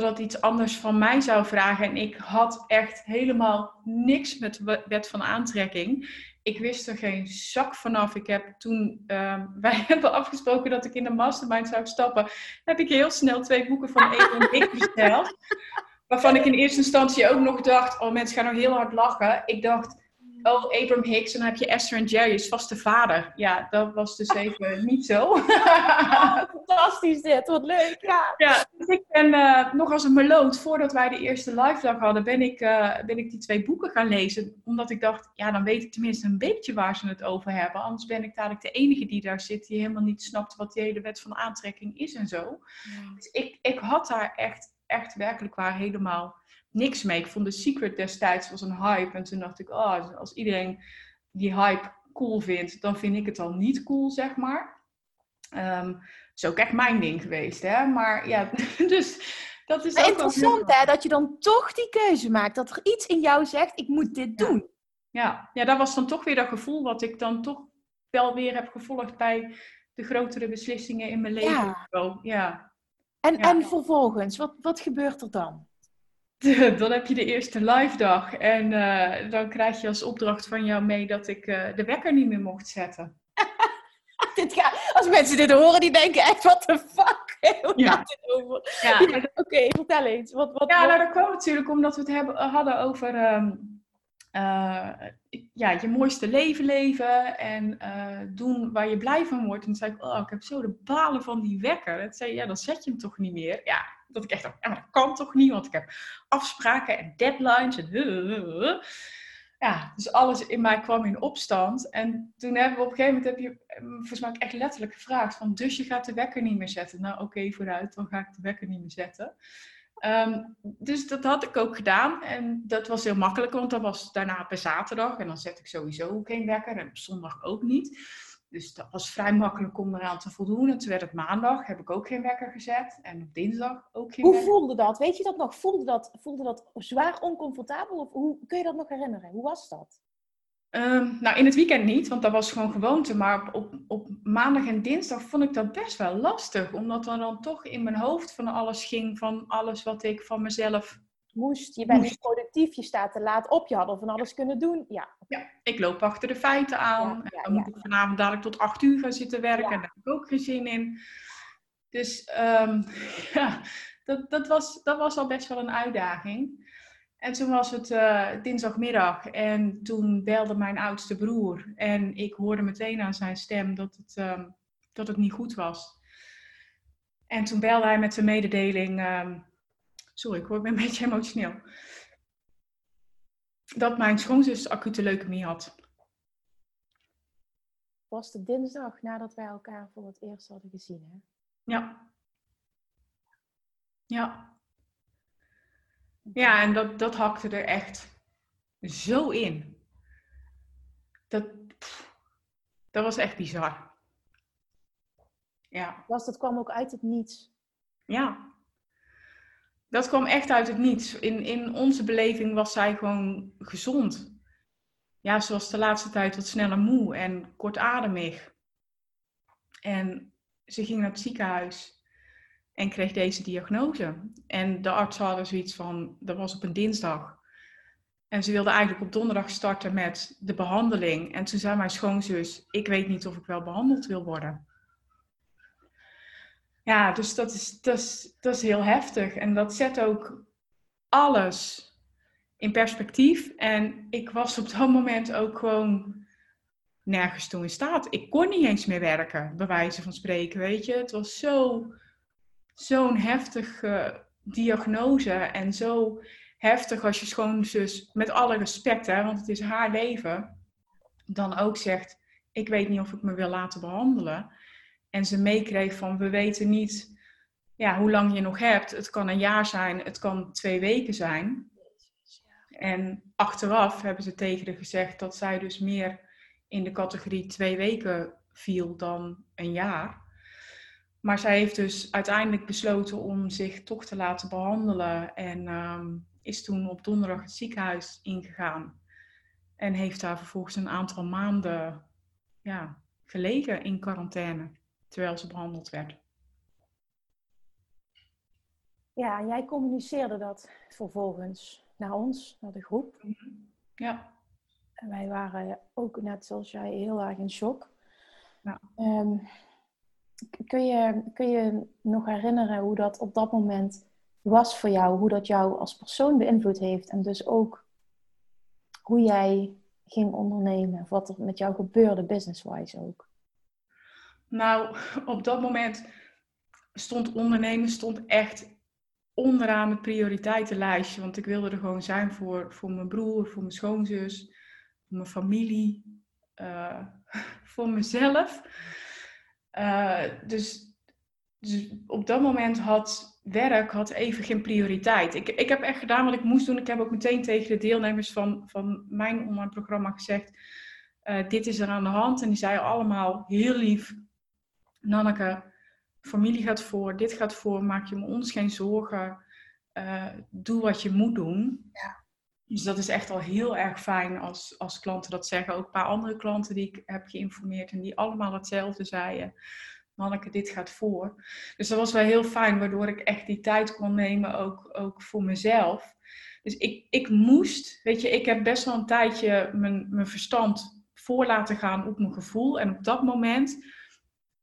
dat dat iets anders van mij zou vragen. En ik had echt helemaal niks met we- wet van aantrekking. Ik wist er geen zak vanaf. Ik heb toen, ehm, wij hebben afgesproken dat ik in de mastermind zou stappen. Heb ik heel snel twee boeken van Egon Dick besteld. Waarvan ik in eerste instantie ook nog dacht, oh mensen gaan nog heel hard lachen. Ik dacht, oh Abraham Hicks en dan heb je Esther en Jerry, is vast de vader. Ja, dat was dus even niet zo. fantastisch dit, wat leuk. Ja. Ja, dus ik ben eh, nog als een meloot, voordat wij de eerste live dag hadden, ben ik, eh, ben ik die twee boeken gaan lezen. Omdat ik dacht, ja, dan weet ik tenminste een beetje waar ze het over hebben. Anders ben ik dadelijk de enige die daar zit, die helemaal niet snapt wat die hele wet van aantrekking is en zo. Dus ik, ik had daar echt, echt werkelijk waar helemaal niks mee. Ik vond The Secret destijds was een hype. En toen dacht ik, oh, als iedereen die hype cool vindt, dan vind ik het al niet cool, zeg maar. Is ook echt mijn ding geweest, hè. Maar ja, dus dat is ook interessant hè, dat je dan toch die keuze maakt. Dat er iets in jou zegt, ik moet dit Ja. doen. Ja, ja, dat was dan toch weer dat gevoel wat ik dan toch wel weer heb gevolgd bij de grotere beslissingen in mijn leven. Ja. zo. ja. En, en vervolgens, wat, wat gebeurt er dan? Dan heb je de eerste live dag en uh, dan krijg je als opdracht van jou mee dat ik uh, de wekker niet meer mocht zetten. dit gaat, als mensen dit horen, die denken echt, what the fuck? Hoe ja. gaat dit over? Ja. ja Oké, okay, vertel eens. Wat, wat, ja, nou dat kwam natuurlijk omdat we het hebben, hadden over um, uh, ja, je mooiste leven leven en uh, doen waar je blij van wordt. En toen zei ik, oh, ik heb zo de balen van die wekker. En zei ja, dan zet je hem toch niet meer. Ja, dat ik echt kan toch niet, want ik heb afspraken en deadlines. En ja, dus alles in mij kwam in opstand. En toen hebben we op een gegeven moment, heb je volgens mij echt letterlijk gevraagd van, dus je gaat de wekker niet meer zetten. Nou oké, vooruit, dan ga ik de wekker niet meer zetten. Ehm, dus dat had ik ook gedaan. En dat was heel makkelijk, want dat was daarna per zaterdag. En dan zet ik sowieso geen wekker. En op zondag ook niet. Dus dat was vrij makkelijk om eraan te voldoen. En toen werd het maandag, heb ik ook geen wekker gezet. En op dinsdag ook geen Hoe wekker. voelde dat? Weet je dat nog? Voelde dat, voelde dat zwaar oncomfortabel? Of hoe kun je dat nog herinneren? Hoe was dat? Um, nou, in het weekend niet, want dat was gewoon gewoonte. Maar op, op, maandag en dinsdag vond ik dat best wel lastig. Omdat er dan toch in mijn hoofd van alles ging, van alles wat ik van mezelf moest. Je bent niet productief, je staat te laat op, je had al van alles kunnen doen. Ja. ja, ik loop achter de feiten aan. en dan moet ik vanavond dadelijk tot acht uur gaan zitten werken. En daar heb ik ook geen zin in. Dus um, ja, dat, dat, was, dat was al best wel een uitdaging. En toen was het uh, dinsdagmiddag en toen belde mijn oudste broer. En ik hoorde meteen aan zijn stem dat het, uh, dat het niet goed was. En toen belde hij met de mededeling. Uh, sorry, ik word een beetje emotioneel. Dat mijn schoonzus acute leukemie had. Was de dinsdag nadat wij elkaar voor het eerst hadden gezien, hè? Ja. Ja. Ja, en dat, dat hakte er echt zo in. Dat, dat was echt bizar. Ja. Was, dat kwam ook uit het niets. Ja. Dat kwam echt uit het niets. In, in onze beleving was zij gewoon gezond. Ja, ze was de laatste tijd wat sneller moe en kortademig. En ze ging naar het ziekenhuis en kreeg deze diagnose. En de arts hadden zoiets van, dat was op een dinsdag. En ze wilde eigenlijk op donderdag starten met de behandeling. En toen zei mijn schoonzus, ik weet niet of ik wel behandeld wil worden. Ja, dus dat is, dat is, dat is heel heftig. En dat zet ook alles in perspectief. En ik was op dat moment ook gewoon nergens toe in staat. Ik kon niet eens meer werken, bij wijze van spreken, weet je. Het was zo zo'n heftige diagnose en zo heftig als je schoonzus, met alle respect, hè, want het is haar leven, dan ook zegt: Ik weet niet of ik me wil laten behandelen. En ze meekreeg van: We weten niet ja, hoe lang je nog hebt. Het kan een jaar zijn, het kan twee weken zijn. En achteraf hebben ze tegen haar gezegd dat zij dus meer in de categorie twee weken viel dan een jaar. Maar zij heeft dus uiteindelijk besloten om zich toch te laten behandelen. En um, is toen op donderdag het ziekenhuis ingegaan. En heeft daar vervolgens een aantal maanden ja, gelegen in quarantaine. Terwijl ze behandeld werd. Ja, en jij communiceerde dat vervolgens naar ons, naar de groep. Ja. En wij waren ook net zoals jij heel erg in shock. Ja. Um, kun je, kun je nog herinneren hoe dat op dat moment was voor jou? Hoe dat jou als persoon beïnvloed heeft? En dus ook hoe jij ging ondernemen? Of wat er met jou gebeurde, business-wise ook? Nou, op dat moment stond ondernemen stond echt onderaan het prioriteitenlijstje. Want ik wilde er gewoon zijn voor, voor mijn broer, voor mijn schoonzus, voor mijn familie, uh, voor mezelf. Uh, dus, dus, op dat moment had werk had even geen prioriteit. Ik, ik heb echt gedaan wat ik moest doen. Ik heb ook meteen tegen de deelnemers van, van mijn online programma gezegd: uh, Dit is er aan de hand. En die zeiden allemaal heel lief: Nanneke, familie gaat voor, dit gaat voor, maak je me ons geen zorgen. Uh, doe wat je moet doen. Ja. Dus dat is echt al heel erg fijn als, als klanten dat zeggen. Ook een paar andere klanten die ik heb geïnformeerd en die allemaal hetzelfde zeiden. Manneke, dit gaat voor. Dus dat was wel heel fijn, waardoor ik echt die tijd kon nemen, ook, ook voor mezelf. Dus ik, ik moest, weet je, ik heb best wel een tijdje mijn, mijn verstand voor laten gaan op mijn gevoel. En op dat moment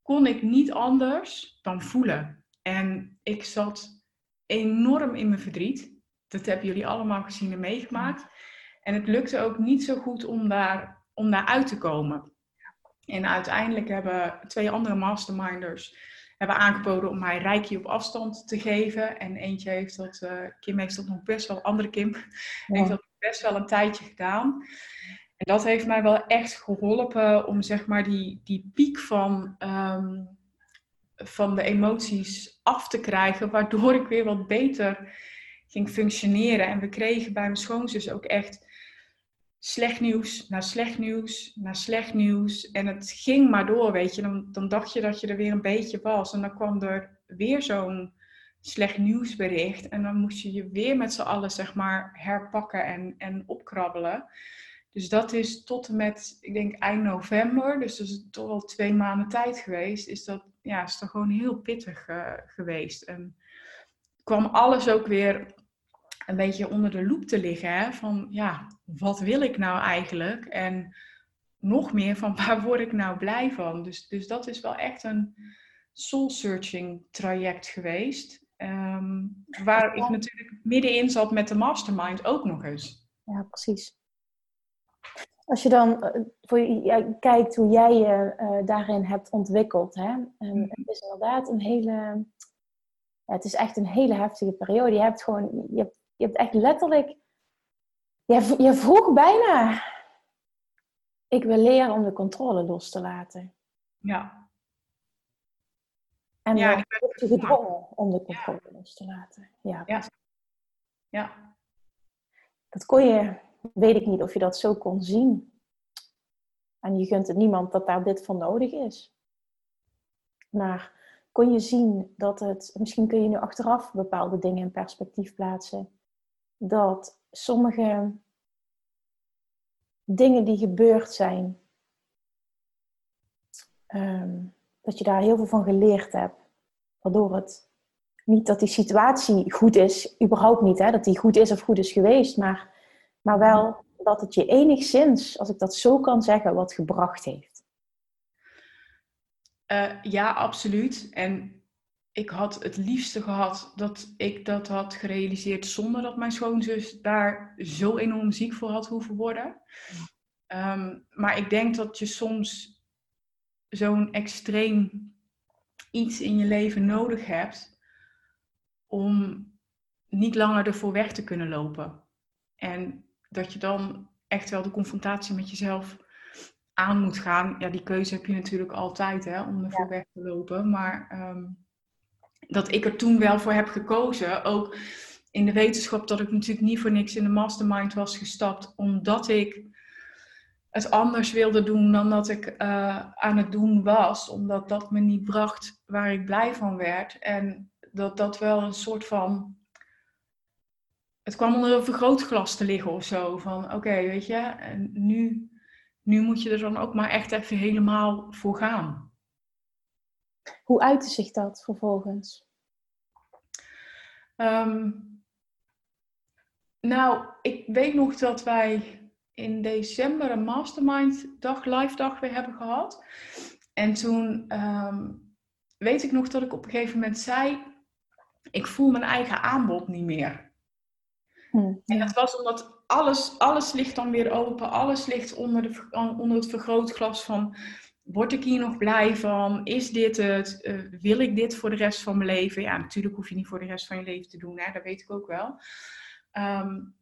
kon ik niet anders dan voelen. En ik zat enorm in mijn verdriet. Dat hebben jullie allemaal gezien en meegemaakt. En het lukte ook niet zo goed om daar, om daar uit te komen. En uiteindelijk hebben twee andere masterminders hebben aangeboden om mij Reiki op afstand te geven. En eentje heeft dat, uh, Kim heeft dat nog best wel, andere Kim, heeft dat best wel een tijdje gedaan. En dat heeft mij wel echt geholpen om zeg maar die, die piek van, ehm, van de emoties af te krijgen, waardoor ik weer wat beter ging functioneren. En we kregen bij mijn schoonzus ook echt slecht nieuws na slecht nieuws na slecht nieuws. En het ging maar door, weet je. Dan, dan dacht je dat je er weer een beetje was. En dan kwam er weer zo'n slecht nieuwsbericht. En dan moest je je weer met z'n allen, zeg maar, herpakken en, en opkrabbelen. Dus dat is tot en met, ik denk, eind november. Dus dat is toch wel twee maanden tijd geweest. Is dat, ja, is toch gewoon heel pittig uh, geweest. En kwam alles ook weer een beetje onder de loep te liggen. Hè? Van ja, wat wil ik nou eigenlijk? En nog meer van waar word ik nou blij van? Dus, dus dat is wel echt een soul-searching traject geweest. Um, waar ik natuurlijk middenin zat met de mastermind ook nog eens. Ja, precies. Als je dan uh, voor je, kijkt hoe jij je uh, daarin hebt ontwikkeld, hè? Mm. het is inderdaad een hele, ja, het is echt een hele heftige periode. Je hebt gewoon, je hebt je hebt echt letterlijk. Je, je vroeg bijna. Ik wil leren om de controle los te laten. Ja. En ja, ik ben je gedwongen om de controle los te laten. Ja. ja. ja. Dat kon je, weet ik niet of je dat zo kon zien. En je gunt het niemand dat daar dit voor nodig is. Maar kon je zien dat het, misschien kun je nu achteraf bepaalde dingen in perspectief plaatsen dat sommige dingen die gebeurd zijn, ehm, dat je daar heel veel van geleerd hebt. Waardoor het niet dat die situatie goed is, überhaupt niet, hè, dat die goed is of goed is geweest, maar, maar wel dat het je enigszins, als ik dat zo kan zeggen, wat gebracht heeft. Uh, ja, absoluut. En ik had het liefste gehad dat ik dat had gerealiseerd zonder dat mijn schoonzus daar zo enorm ziek voor had hoeven worden. Ehm, maar ik denk dat je soms zo'n extreem iets in je leven nodig hebt om niet langer ervoor weg te kunnen lopen. En dat je dan echt wel de confrontatie met jezelf aan moet gaan. Ja, die keuze heb je natuurlijk altijd hè, om ervoor weg te lopen. Maar ehm, dat ik er toen wel voor heb gekozen. Ook in de wetenschap dat ik natuurlijk niet voor niks in de mastermind was gestapt. Omdat ik het anders wilde doen dan dat ik uh, aan het doen was. Omdat dat me niet bracht waar ik blij van werd. En dat dat wel een soort van... Het kwam onder een vergrootglas te liggen of zo. Van oké, weet je, en nu, nu moet je er dan ook maar echt even helemaal voor gaan. Hoe uitte zich dat vervolgens? Ehm, nou, ik weet nog dat wij in december een mastermind dag, live dag weer hebben gehad. En toen ehm, weet ik nog dat ik op een gegeven moment zei, ik voel mijn eigen aanbod niet meer. Hm, En dat was omdat alles, alles ligt dan weer open, alles ligt onder, de, onder het vergrootglas van word ik hier nog blij van? Is dit het? Uh, wil ik dit voor de rest van mijn leven? Ja, natuurlijk hoef je niet voor de rest van je leven te doen, hè? dat weet ik ook wel. Um,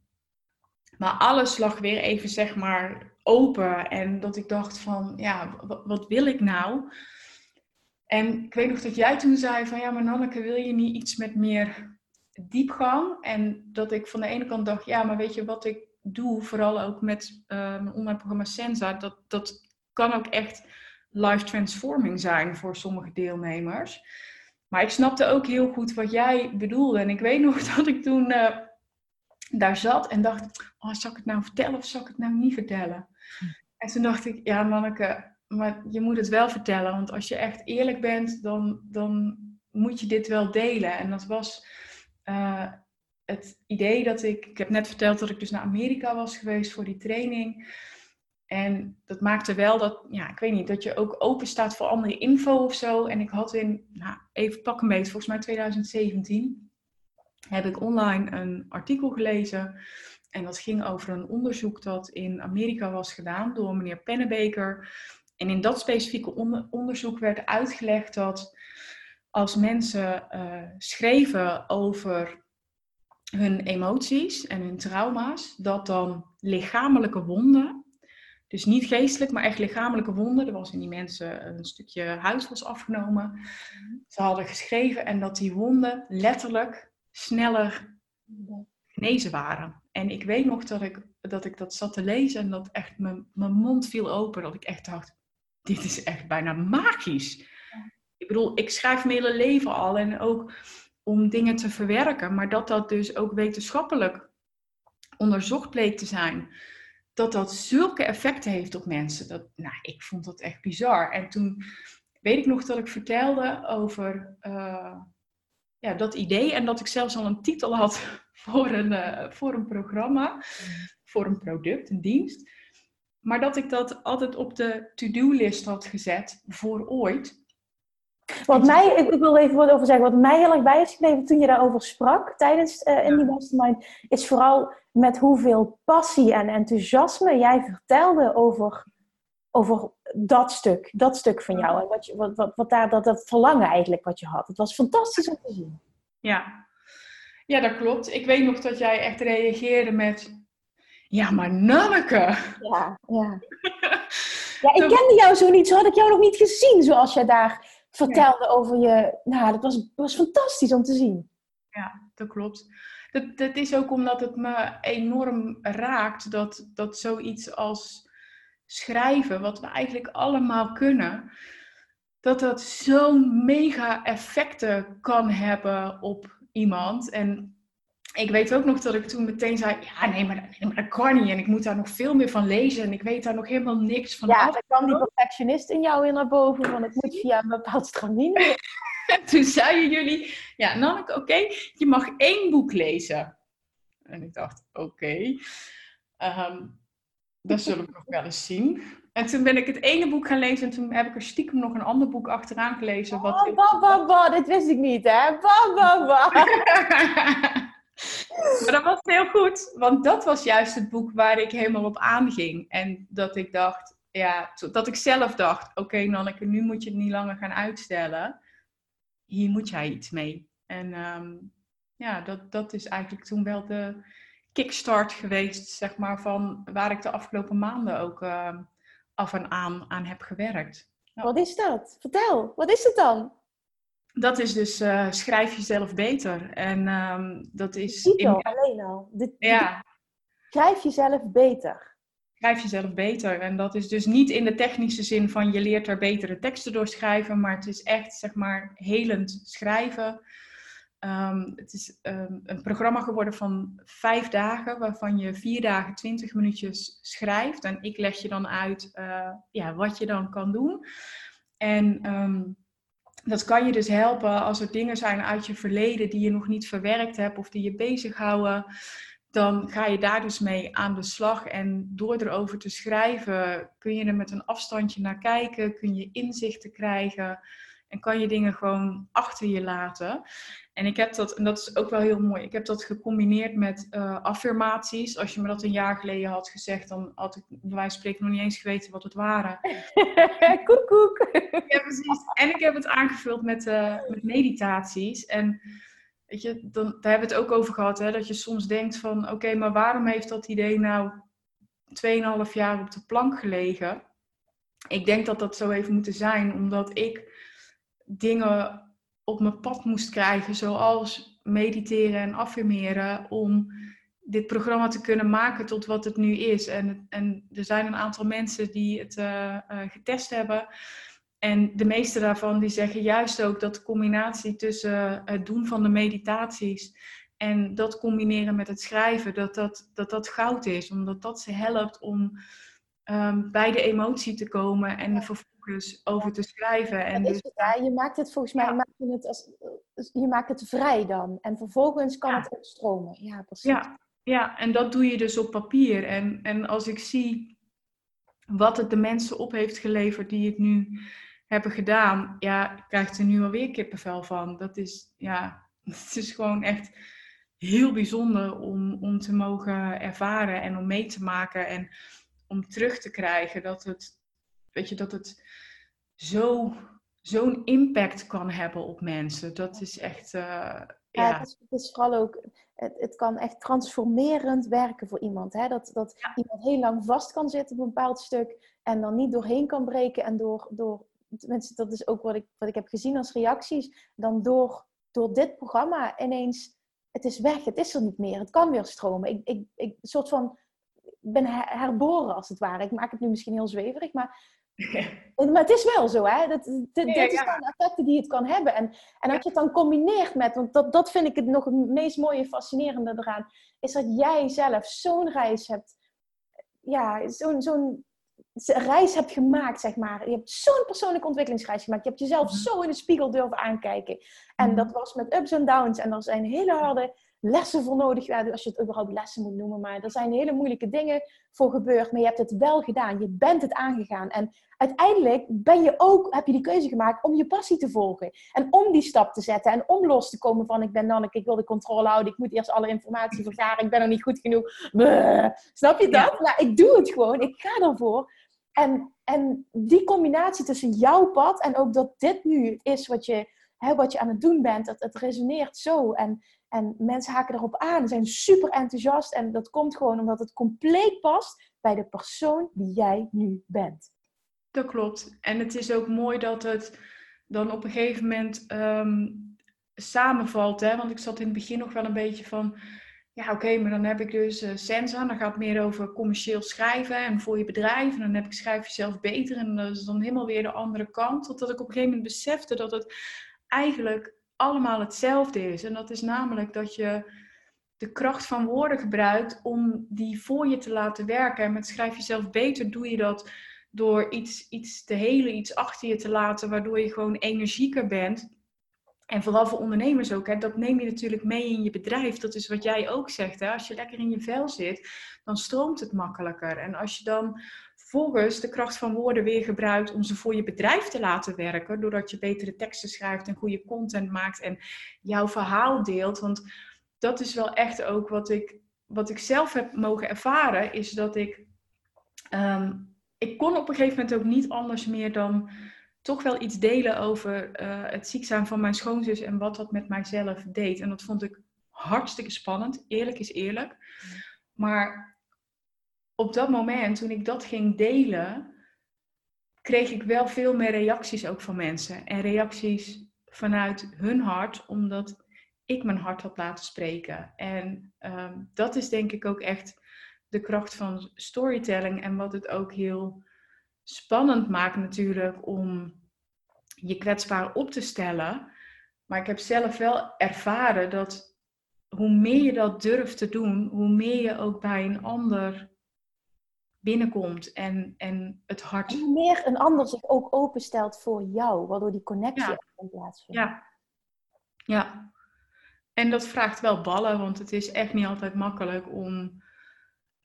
maar alles lag weer even, zeg maar, open. En dat ik dacht van, ja, wat, wat wil ik nou? En ik weet nog dat jij toen zei van, ja, maar Nanneke, wil je niet iets met meer diepgang? En dat ik van de ene kant dacht, ja, maar weet je wat ik doe, vooral ook met uh, mijn online programma Senza, dat, dat kan ook echt life transforming zijn voor sommige deelnemers. Maar ik snapte ook heel goed wat jij bedoelde. En ik weet nog dat ik toen uh, daar zat en dacht, oh, zal ik het nou vertellen of zal ik het nou niet vertellen? En toen dacht ik, ja Manneke, maar je moet het wel vertellen. Want als je echt eerlijk bent, dan, dan moet je dit wel delen. En dat was uh, het idee dat ik... Ik heb net verteld dat ik dus naar Amerika was geweest voor die training. En dat maakte wel dat, ja, ik weet niet, dat je ook open staat voor andere info of zo. En ik had in, nou, even pak een beetje, volgens mij 2017, heb ik online een artikel gelezen. En dat ging over een onderzoek dat in Amerika was gedaan door meneer Pennebaker. En in dat specifieke onderzoek werd uitgelegd dat als mensen uh, schreven over hun emoties en hun trauma's, dat dan lichamelijke wonden, dus niet geestelijk, maar echt lichamelijke wonden, er was in die mensen een stukje huid was afgenomen. Ze hadden geschreven en dat die wonden letterlijk sneller genezen waren. En ik weet nog dat ik dat, ik dat zat te lezen en dat echt mijn, mijn mond viel open. Dat ik echt dacht, dit is echt bijna magisch. Ik bedoel, ik schrijf mijn hele leven al en ook om dingen te verwerken. Maar dat dat dus ook wetenschappelijk onderzocht bleek te zijn. Dat dat zulke effecten heeft op mensen. Dat, nou, ik vond dat echt bizar. En toen weet ik nog dat ik vertelde over uh, ja, dat idee. En dat ik zelfs al een titel had voor een, uh, voor een programma. Voor een product, een dienst. Maar dat ik dat altijd op de to-do-list had gezet voor ooit. Wat mij, ik, wil even wat over zeggen, wat mij heel erg bij is gebleven toen je daarover sprak tijdens uh, in die mastermind, is vooral met hoeveel passie en enthousiasme jij vertelde over, over dat stuk, dat stuk van jou. En wat, je, wat, wat, wat daar, dat, dat verlangen eigenlijk wat je had. Het was fantastisch om te zien. Ja. ja, dat klopt. Ik weet nog dat jij echt reageerde met, ja, maar Nanneke! Ja, ja. ja, ik kende jou zo niet. Zo had ik jou nog niet gezien zoals jij daar vertelde over je. Nou, dat was, was fantastisch om te zien. Ja, dat klopt. Dat, dat is ook omdat het me enorm raakt dat, dat zoiets als schrijven, wat we eigenlijk allemaal kunnen, dat dat zo'n mega effecten kan hebben op iemand. En ik weet ook nog dat ik toen meteen zei: Ja, nee maar, nee, maar dat kan niet. En ik moet daar nog veel meer van lezen. En ik weet daar nog helemaal niks van. Ja, dan kwam die perfectionist in jou weer naar boven. Van ik moet via een bepaald stramine. en toen zeiden jullie: Ja, Nanneke, oké, je mag één boek lezen. En ik dacht: Oké, okay. Ehm, dat zullen we nog wel eens zien. En toen ben ik het ene boek gaan lezen en toen heb ik er stiekem nog een ander boek achteraan gelezen. Wat oh, ba, ba, dit wist ik niet, hè? Ba, ba, ba. maar dat was heel goed, want dat was juist het boek waar ik helemaal op aanging. En dat ik dacht, ja, dat ik zelf dacht, oké okay, nu moet je het niet langer gaan uitstellen. Hier moet jij iets mee. En ehm, ja, dat, dat is eigenlijk toen wel de kickstart geweest, zeg maar, van waar ik de afgelopen maanden ook ehm, af en aan aan heb gewerkt. Wat is dat? Vertel, wat is het dan? Dat is dus uh, schrijf jezelf beter. En um, dat is. Titel, alleen al. ja. Schrijf jezelf beter. Schrijf jezelf beter. En dat is dus niet in de technische zin van je leert er betere teksten door schrijven, maar het is echt, zeg maar, helend schrijven. Um, het is um, een programma geworden van vijf dagen, waarvan je vier dagen twintig minuutjes schrijft. En ik leg je dan uit uh, ja, wat je dan kan doen. En dat kan je dus helpen als er dingen zijn uit je verleden die je nog niet verwerkt hebt of die je bezighouden. Dan ga je daar dus mee aan de slag. En door erover te schrijven kun je er met een afstandje naar kijken, kun je inzichten krijgen en kan je dingen gewoon achter je laten. En ik heb dat, en dat is ook wel heel mooi, ik heb dat gecombineerd met uh, affirmaties. Als je me dat een jaar geleden had gezegd, dan had ik bij wijze van spreken nog niet eens geweten wat het waren. koek, koek. Ja, precies. En ik heb het aangevuld met, uh, met meditaties. En weet je, dan, daar hebben we het ook over gehad, hè, dat je soms denkt van, oké, maar waarom heeft dat idee nou 2,5 jaar op de plank gelegen? Ik denk dat dat zo heeft moeten zijn, omdat ik dingen op mijn pad moest krijgen, zoals mediteren en affirmeren, om dit programma te kunnen maken tot wat het nu is. En, en er zijn een aantal mensen die het uh, uh, getest hebben. En de meeste daarvan die zeggen juist ook dat de combinatie tussen het doen van de meditaties en dat combineren met het schrijven, dat dat, dat, dat goud is. Omdat dat ze helpt om um, bij de emotie te komen en er over te schrijven. En dus, het, je maakt het volgens mij maak je, het als, je maakt het vrij dan. En vervolgens kan het opstromen. Ja, precies. Ja, ja, en dat doe je dus op papier. En, en als ik zie wat het de mensen op heeft geleverd die het nu hebben gedaan, ja, ik krijg er nu alweer kippenvel van. Dat is, ja, het is gewoon echt heel bijzonder om, om te mogen ervaren en om mee te maken en om terug te krijgen dat het, weet je, dat het zo, zo'n impact kan hebben op mensen. Dat is echt, uh, ja. het, is, het, is, vooral ook, het, het kan echt transformerend werken voor iemand. Hè? Dat, dat iemand heel lang vast kan zitten op een bepaald stuk en dan niet doorheen kan breken en door, door tenminste, dat is ook wat ik, wat ik heb gezien als reacties, dan door, door dit programma ineens, het is weg, het is er niet meer, het kan weer stromen. Ik, ik, ik soort van ben herboren als het ware. Ik maak het nu misschien heel zweverig, maar, maar het is wel zo, hè? Dat, dit, dit ja, de effecten die het kan hebben. En, en als je het dan combineert met, want dat, dat vind ik het nog het meest mooie, fascinerende eraan, is dat jij zelf zo'n reis hebt, ja, zo'n zo'n reis hebt gemaakt, zeg maar. Je hebt zo'n persoonlijke ontwikkelingsreis gemaakt. Je hebt jezelf mhm. zo in de spiegel durven aankijken. En mhm. dat was met ups en downs. En er zijn hele harde lessen voor nodig. Ja, als je het überhaupt lessen moet noemen. Maar er zijn hele moeilijke dingen voor gebeurd. Maar je hebt het wel gedaan. Je bent het aangegaan. En uiteindelijk ben je ook, heb je die keuze gemaakt om je passie te volgen. En om die stap te zetten. En om los te komen van ik ben Nanneke, ik wil de controle houden. Ik moet eerst alle informatie vergaren. Ik ben er niet goed genoeg. Snap je dat? Nou, ik doe het gewoon. Ik ga ervoor. En, en die combinatie tussen jouw pad en ook dat dit nu is wat je, hè, wat je aan het doen bent, dat het resoneert zo. En, en mensen haken erop aan, zijn super enthousiast. En dat komt gewoon omdat het compleet past bij de persoon die jij nu bent. Dat klopt. En het is ook mooi dat het dan op een gegeven moment um, samenvalt. Hè? Want ik zat in het begin nog wel een beetje van ja, oké, maar dan heb ik dus uh, Senza. Dan gaat het meer over commercieel schrijven en voor je bedrijf. En dan heb ik schrijf jezelf beter. En dat is dan helemaal weer de andere kant. Totdat ik op een gegeven moment besefte dat het eigenlijk allemaal hetzelfde is. En dat is namelijk dat je de kracht van woorden gebruikt om die voor je te laten werken. En met schrijf jezelf beter doe je dat door iets, iets te helen, iets achter je te laten, waardoor je gewoon energieker bent. En vooral voor ondernemers ook, hè, dat neem je natuurlijk mee in je bedrijf. Dat is wat jij ook zegt. Hè? Als je lekker in je vel zit, dan stroomt het makkelijker. En als je dan vervolgens de kracht van woorden weer gebruikt om ze voor je bedrijf te laten werken, doordat je betere teksten schrijft en goede content maakt en jouw verhaal deelt. Want dat is wel echt ook wat ik, wat ik zelf heb mogen ervaren, is dat ik, um, ik kon op een gegeven moment ook niet anders meer dan toch wel iets delen over uh, het ziek zijn van mijn schoonzus en wat dat met mijzelf deed. En dat vond ik hartstikke spannend. Eerlijk is eerlijk. Maar op dat moment, toen ik dat ging delen, kreeg ik wel veel meer reacties ook van mensen. En reacties vanuit hun hart, omdat ik mijn hart had laten spreken. En ehm, dat is denk ik ook echt de kracht van storytelling en wat het ook heel spannend maakt natuurlijk om je kwetsbaar op te stellen. Maar ik heb zelf wel ervaren dat hoe meer je dat durft te doen, hoe meer je ook bij een ander binnenkomt en, en het hart. Hoe meer een ander zich ook openstelt voor jou, waardoor die connectie ja. plaatsvindt. Ja. ja. En dat vraagt wel ballen, want het is echt niet altijd makkelijk om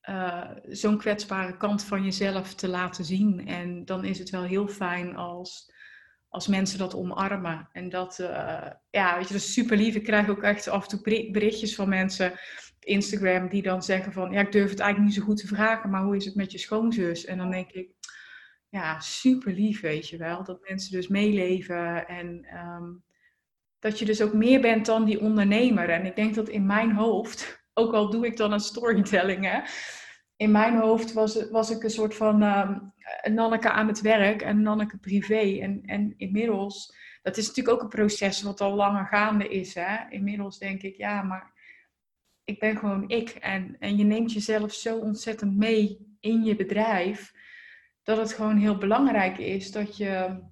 uh, zo'n kwetsbare kant van jezelf te laten zien. En dan is het wel heel fijn als, als mensen dat omarmen. En dat, uh, ja, weet je, dat is super lief. Ik krijg ook echt af en toe berichtjes van mensen Instagram die dan zeggen van, ja, ik durf het eigenlijk niet zo goed te vragen, maar hoe is het met je schoonzus? En dan denk ik, ja, super lief, weet je wel. Dat mensen dus meeleven en um, dat je dus ook meer bent dan die ondernemer. En ik denk dat in mijn hoofd ook al doe ik dan een storytelling, hè. In mijn hoofd was, was ik een soort van uh, Nanneke aan het werk en Nanneke privé. En, en inmiddels, dat is natuurlijk ook een proces wat al langer gaande is. Hè? Inmiddels denk ik, ja, maar ik ben gewoon ik. En, en je neemt jezelf zo ontzettend mee in je bedrijf, dat het gewoon heel belangrijk is dat je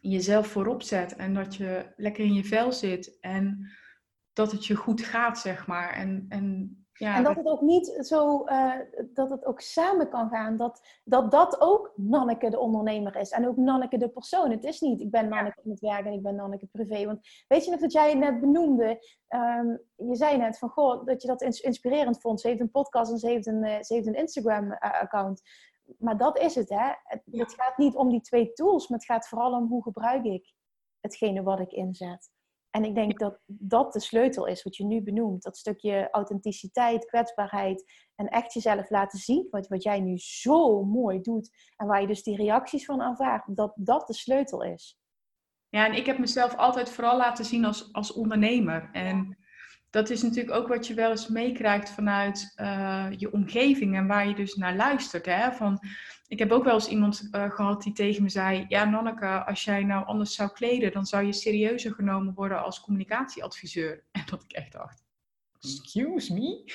jezelf voorop zet en dat je lekker in je vel zit. En dat het je goed gaat, zeg maar. En, en Ja. En dat het ook niet zo, uh, dat het ook samen kan gaan. Dat, dat dat ook Nanneke de ondernemer is. En ook Nanneke de persoon. Het is niet, ik ben Nanneke in het werk en ik ben Nanneke privé. Want weet je nog dat jij net benoemde, um, je zei net van, goh, dat je dat inspirerend vond. Ze heeft een podcast en ze heeft een, uh, ze heeft een Instagram-account. Maar dat is het, hè. Het, het gaat niet om die twee tools, maar het gaat vooral om hoe gebruik ik hetgene wat ik inzet. En ik denk dat dat de sleutel is, wat je nu benoemt. Dat stukje authenticiteit, kwetsbaarheid en echt jezelf laten zien. Wat, wat jij nu zo mooi doet. En waar je dus die reacties van aanvaardt. Dat dat de sleutel is. Ja, en ik heb mezelf altijd vooral laten zien als, als ondernemer. En dat is natuurlijk ook wat je wel eens meekrijgt vanuit uh, je omgeving en waar je dus naar luistert. Hè? Van, ik heb ook wel eens iemand uh, gehad die tegen me zei: Ja, Nanneke, als jij nou anders zou kleden, dan zou je serieuzer genomen worden als communicatieadviseur. En dat ik echt dacht: Excuse me?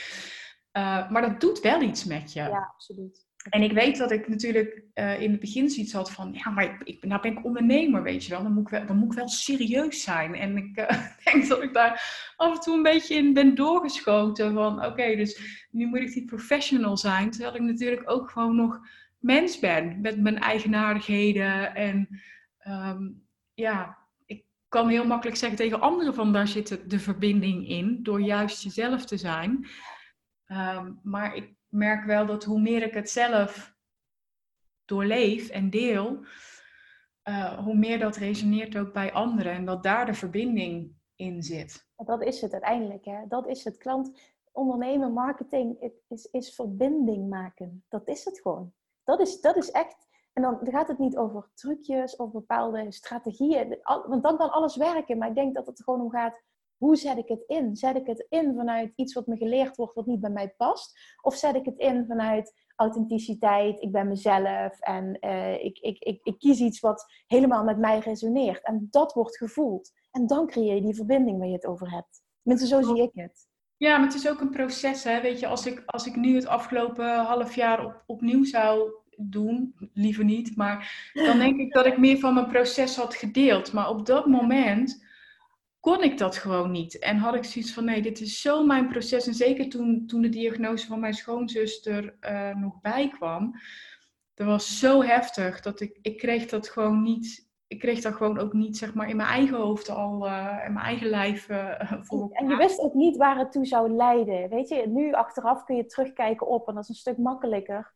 Uh, maar dat doet wel iets met je. Ja, absoluut. En ik weet dat ik natuurlijk uh, in het begin zoiets had van, ja, maar ik, ik, nou ben ik ondernemer, weet je wel. Dan moet ik wel, dan moet ik wel serieus zijn. En ik uh, denk dat ik daar af en toe een beetje in ben doorgeschoten. Van, oké, dus nu moet ik die professional zijn. Terwijl ik natuurlijk ook gewoon nog mens ben. Met mijn eigenaardigheden. En um, ja, ik kan heel makkelijk zeggen tegen anderen van, daar zit de verbinding in. Door juist jezelf te zijn. Um, maar ik merk wel dat hoe meer ik het zelf doorleef en deel, uh, hoe meer dat resoneert ook bij anderen en dat daar de verbinding in zit. Dat is het uiteindelijk, hè? Dat is het. Klant, ondernemen, marketing is, is verbinding maken. Dat is het gewoon. Dat is, dat is echt. En dan gaat het niet over trucjes of bepaalde strategieën, want dan kan alles werken. Maar ik denk dat het gewoon om gaat hoe zet ik het in? Zet ik het in vanuit iets wat me geleerd wordt wat niet bij mij past? Of zet ik het in vanuit authenticiteit, ik ben mezelf en uh, ik, ik, ik, ik kies iets wat helemaal met mij resoneert. En dat wordt gevoeld. En dan creëer je die verbinding waar je het over hebt. Mensen, zo zie ik het. Ja, maar het is ook een proces. Hè? Weet je, als ik, als ik nu het afgelopen half jaar op, opnieuw zou doen, liever niet, maar dan denk ik dat ik meer van mijn proces had gedeeld. Maar op dat moment kon ik dat gewoon niet. En had ik zoiets van, nee, dit is zo mijn proces. En zeker toen, toen de diagnose van mijn schoonzuster uh, nog bijkwam. Dat was zo heftig dat ik, ik kreeg dat gewoon niet... Ik kreeg dat gewoon ook niet, zeg maar, in mijn eigen hoofd al, uh, in mijn eigen lijf uh, voor En je wist ook niet waar het toe zou leiden. Weet je, nu achteraf kun je terugkijken op en dat is een stuk makkelijker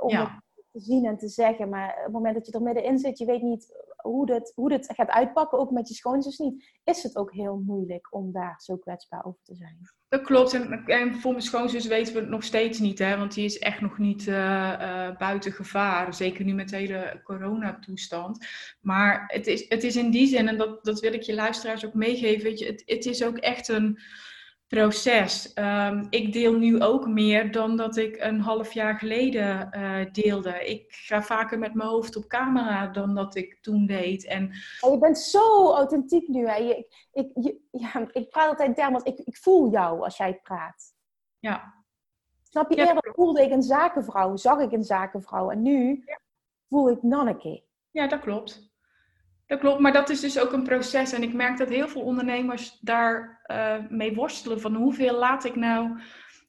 om het te zien en te zeggen. Maar op het moment dat je er middenin zit, je weet niet hoe dit, hoe dit gaat uitpakken, ook met je schoonzus niet, is het ook heel moeilijk om daar zo kwetsbaar over te zijn. Dat klopt. En, en voor mijn schoonzus weten we het nog steeds niet, hè? want die is echt nog niet uh, uh, buiten gevaar. Zeker nu met de hele coronatoestand. Maar het is, het is in die zin, en dat, dat wil ik je luisteraars ook meegeven, weet je, het, het is ook echt een proces. Um, ik deel nu ook meer dan dat ik een half jaar geleden uh, deelde. Ik ga vaker met mijn hoofd op camera dan dat ik toen deed. En... Oh, je bent zo authentiek nu. Hè? Je, ik, je, ja, ik praat altijd in termen, ik, ik voel jou als jij praat. Ja. Snap je? Ja, Eerder voelde ik een zakenvrouw, zag ik een zakenvrouw. En nu ja. voel ik Nanneke. Ja, dat klopt. Dat klopt, maar dat is dus ook een proces. En ik merk dat heel veel ondernemers daar uh, mee worstelen. Van hoeveel laat ik nou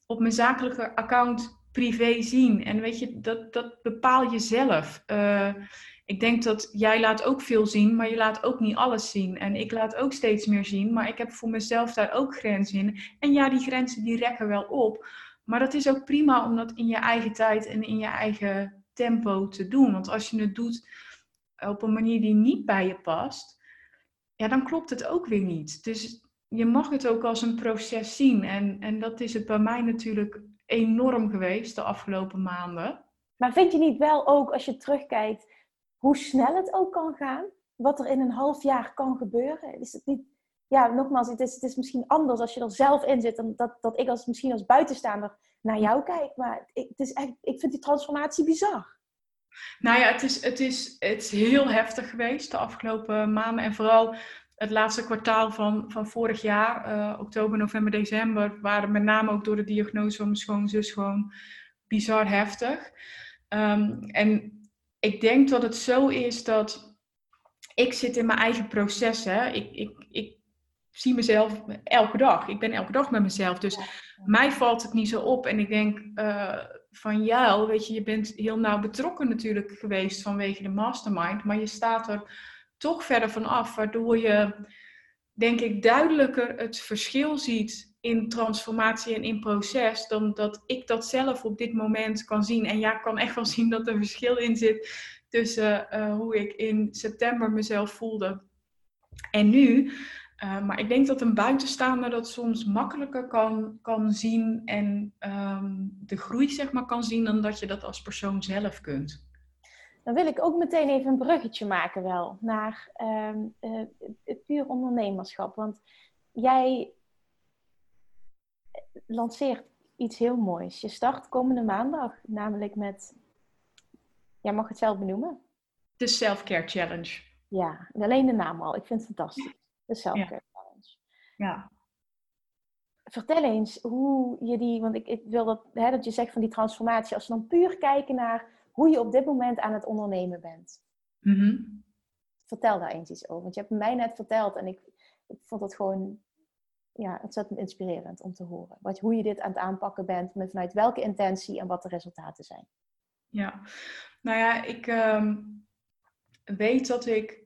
op mijn zakelijke account privé zien? En weet je, dat, dat bepaal je zelf. Uh, ik denk dat jij laat ook veel zien, maar je laat ook niet alles zien. En ik laat ook steeds meer zien, maar ik heb voor mezelf daar ook grenzen in. En ja, die grenzen die rekken wel op. Maar dat is ook prima om dat in je eigen tijd en in je eigen tempo te doen. Want als je het doet op een manier die niet bij je past, ja, dan klopt het ook weer niet. Dus je mag het ook als een proces zien. En, en dat is het bij mij natuurlijk enorm geweest de afgelopen maanden. Maar vind je niet wel ook, als je terugkijkt, hoe snel het ook kan gaan? Wat er in een half jaar kan gebeuren? Is het niet... Ja, nogmaals, het is, het is misschien anders als je er zelf in zit... dan dat, dat ik als, misschien als buitenstaander naar jou kijk. Maar ik, het is echt, ik vind die transformatie bizar. Nou ja, het is, het, is, het is heel heftig geweest de afgelopen maanden. En vooral het laatste kwartaal van, van vorig jaar, uh, oktober, november, december, waren met name ook door de diagnose van mijn schoonzus gewoon bizar heftig. Um, en ik denk dat het zo is dat ik zit in mijn eigen proces. Hè. Ik, ik, ik zie mezelf elke dag. Ik ben elke dag met mezelf. Dus mij valt het niet zo op. En ik denk uh, van jou, weet je, je bent heel nauw betrokken natuurlijk geweest vanwege de mastermind. Maar je staat er toch verder van af. Waardoor je, denk ik, duidelijker het verschil ziet in transformatie en in proces. Dan dat ik dat zelf op dit moment kan zien. En ja, ik kan echt wel zien dat er verschil in zit tussen uh, hoe ik in september mezelf voelde en nu. Uh, maar ik denk dat een buitenstaander dat soms makkelijker kan, kan zien en um, de groei zeg maar kan zien dan dat je dat als persoon zelf kunt. Dan wil ik ook meteen even een bruggetje maken wel naar um, uh, het puur ondernemerschap. Want jij lanceert iets heel moois. Je start komende maandag namelijk met, jij mag het zelf benoemen. De Self-Care Challenge. Ja, alleen de naam al. Ik vind het fantastisch. De Self-Care Challenge. Ja. Vertel eens hoe je die, want ik, ik wil dat, hè, dat je zegt van die transformatie, als we dan puur kijken naar hoe je op dit moment aan het ondernemen bent. Mm Vertel daar eens iets over. Want je hebt mij net verteld en ik, ik vond het gewoon ja, ontzettend inspirerend om te horen. Wat, hoe je dit aan het aanpakken bent, met vanuit welke intentie en wat de resultaten zijn. Ja, nou ja, ik ehm, weet dat ik